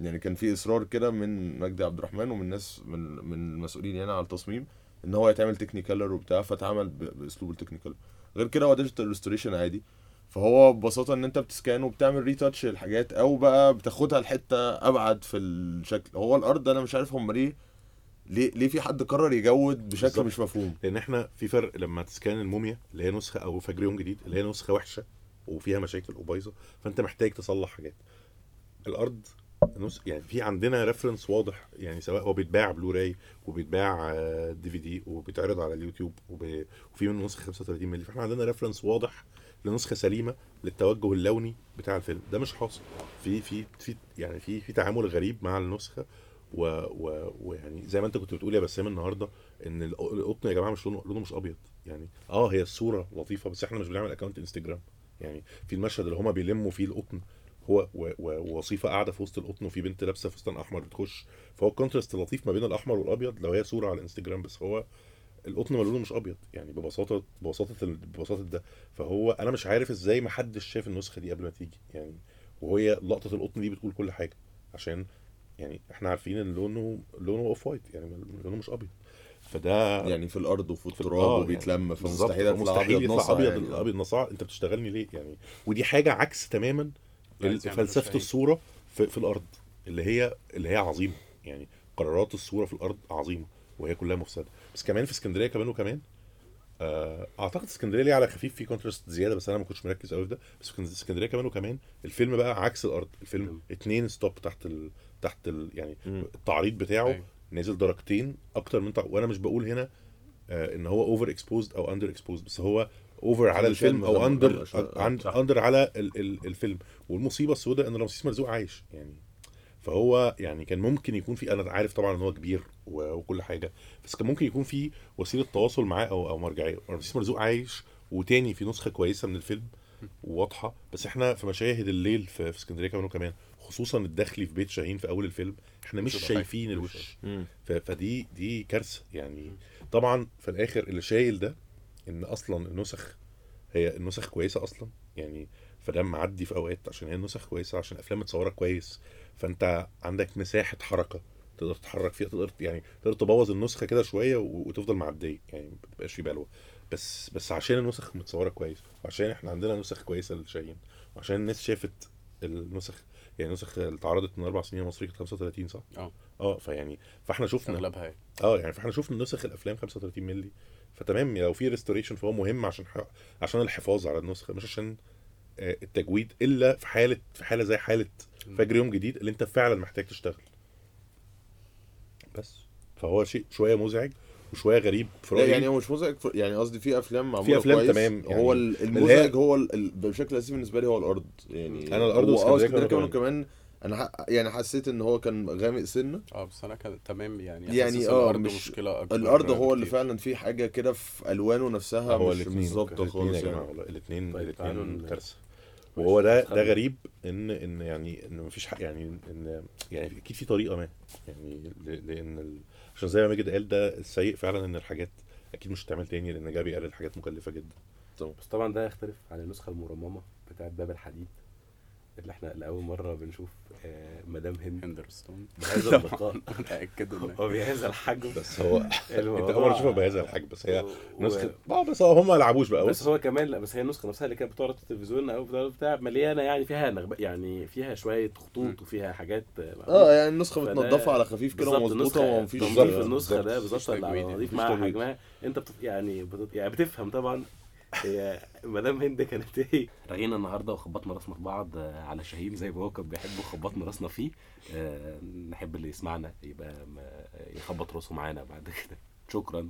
يعني كان في إصرار كده من مجدي عبد الرحمن ومن ناس من من المسؤولين يعني على التصميم إن هو يتعمل Technicolor وبتاع فاتعمل. بأسلوب ال Technicolor غير كده هو digital restoration عادي. فهو ببساطة إن أنت بت scan وبتعمل retouch الحاجات أو بقى بتاخدها لحتة أبعد في الشكل. هو الأرض أنا مش عارف هم ليه ليه ليه في حد قرر يجود بشكل بالظبط. مش مفهوم. لأن إحنا في فرق لما ت scan الموميا اللي هي نسخة أو فجر يوم جديد اللي هي نسخة وحشة وفيها مشاكل وبايظة فأنت محتاج تصلح حاجات. الأرض نص يعني في عندنا reference واضح يعني سواء هو بيتباع بلوراي وبيتباع DVD وبيتعرض على اليوتيوب وب- وفي منه نسخة 35 مللي فإحنا عندنا reference واضح لنسخة سليمة للتوجه اللوني بتاع الفيلم. ده مش حاصل. في في في يعني في في تعامل غريب مع النسخة ويعني زي ما انت كنت بتقول يا بسام النهارده إن الق- القطن يا جماعة مش لونه لونه مش أبيض. يعني آه هي الصورة لطيفة بس إحنا مش بنعمل account انستجرام يعني في المشهد اللي هما بيلموا فيه القطن هو ووصيفة قاعدة في وسط القطن وفي بنت لابسة فستان أحمر بتخش. فهو ال contrast لطيف ما بين الأحمر والأبيض لو هي صورة على الانستجرام بس هو القطن لونه مش أبيض يعني ببساطة ببساطة ببساطة ده. فهو أنا مش عارف إزاي ما حدش شاف النسخة دي قبل ما تيجي يعني وهي لقطة القطن دي بتقول كل حاجة عشان يعني إحنا عارفين إن لونه لونه off-white يعني لونه مش أبيض. فده يعني في الأرض وفي التراب آه، وبيتلم بالظبط، فمستحيل يطلع أبيض يطلع ناصع أبيض يعني. الابيض ناصع أنت بتشتغلني ليه؟ يعني ودي حاجة عكس تماما فلسفة. الصورة في, في الأرض اللي هي اللي هي عظيمة. يعني قرارات الصورة في الأرض عظيمة وهي كلها مفسدة. بس كمان في اسكندرية كمان وكمان آه، أعتقد اسكندرية ليه على خفيف في contrast زيادة بس أنا ما كنتش مركز قوي في ده بس في اسكندرية كمان وكمان الفيلم بقى عكس الأرض الفيلم اتنين stop تحت ال... تحت ال... يعني. التعريض بتاعه أيوة. نازل درجتين أكتر من تع... وأنا مش بقول هنا آه، إن هو over exposed أو under exposed بس هو over على الفيلم أو under. under على ال... ال... الفيلم والمصيبة السوداء إن رمسيس مرزوق عايش يعني فهو يعني كان ممكن يكون في أنا عارف طبعا إن هو كبير وكل حاجة. بس كان ممكن يكون في وسيلة تواصل معاه أو أو مرجعية. رمسيس مرزوق عايش وتاني في نسخة كويسة من الفيلم وواضحه بس إحنا في مشاهد الليل في, في اسكندرية كمان وكمان خصوصا الداخلي في بيت شاهين في أول الفيلم إحنا مش شايفين. الوش. فدي دي كارثة. يعني طبعا في الآخر اللي شايل ده إن أصلا النسخ هي النسخ كويسة أصلا. يعني فده معدي في أوقات عشان هي النسخ كويسة عشان الافلام متصورة كويس. فأنت عندك مساحة حركة. تقدر تتحرك فيها تقدر يعني تقدر تبوظ النسخة كده شوية وتفضل معدية يعني ما تبقاش في بلوه بس بس عشان النسخ متصورة كويس وعشان إحنا عندنا نسخ كويسة للشاهين وعشان الناس شافت النسخ يعني نسخ اللي اتعرضت من أربع سنين مصري كانت 35 صح؟ آه آه فيعني فاحنا شفنا أغلبها يعني. آه يعني فاحنا شفنا نسخ الأفلام 35 مللي فتمام لو في ريستوريشن فهو مهم عشان. عشان الحفاظ على النسخة مش عشان آه، التجويد إلا في حالة في حالة زي حالة فجر يوم جديد اللي انت فعلا محتاج تشتغل بس. فهو شيء شوية مزعج وشوية غريب في لا رأيي. يعني هو مش مزعج ف- يعني قصدي في أفلام معمولة أفلام كويس. تمام، يعني هو المزعج هو ال- بشكل أساسي بالنسبة لي هو الأرض. يعني أنا الأرض هو اسكندريه كمان كمان أنا ح... يعني حسيت إن هو كان غامق سنة. آه بس أنا كان تمام يعني يعني آه الأرض مش مشكلة أكبر الأرض هو اللي. فعلا فيه حاجة كده في ألوانه نفسها هو مش ظابطة خالص يعني. والله الاثنين طيب، الاثنين كارثة. وهو ده ده غريب ان إن يعني إن مفيش حق يعني إن يعني أكيد في طريقة ما يعني لأن ال... عشان زي ما ماجد قال ده السيء فعلا إن الحاجات أكيد مش هتعمل تاني لأن جابي قال الحاجات مكلفة جدا. بس طبعا ده يختلف عن النسخة المرممة بتاعت باب الحديد. اللي إحنا لأول مرة بنشوف آه، مدام هند هندرستون بهذا اللقاء متأكد ان وبهذا الحجم بس هو أنت أول مرة اشوفها بهذا الحجم بس هي و- نسخه آه بس هو هم ما لعبوش بقى بس هو كمان لا بس هي النسخة نفسها اللي كانت بتعرض في التلفزيون أو بتاع- بتاع مليانة يعني فيها نغب... يعني فيها شوية خطوط وفيها حاجات آه يعني النسخة متنضفة على خفيف كده ومظبوطة ومفيش تنظيف. النسخة ده بالظبط. على تجويد. نظيف مع. حجمها أنت. يعني بت... يعني بتفهم طبعا هي مدام هند كانت إيه؟ رغينا النهارده وخبطنا راسنا في بعض آه، على شاهين زي ما هو كان بيحب وخبطنا راسنا فيه. آه، نحب اللي يسمعنا يبقى يخبط راسه معانا بعد كده. شكرا.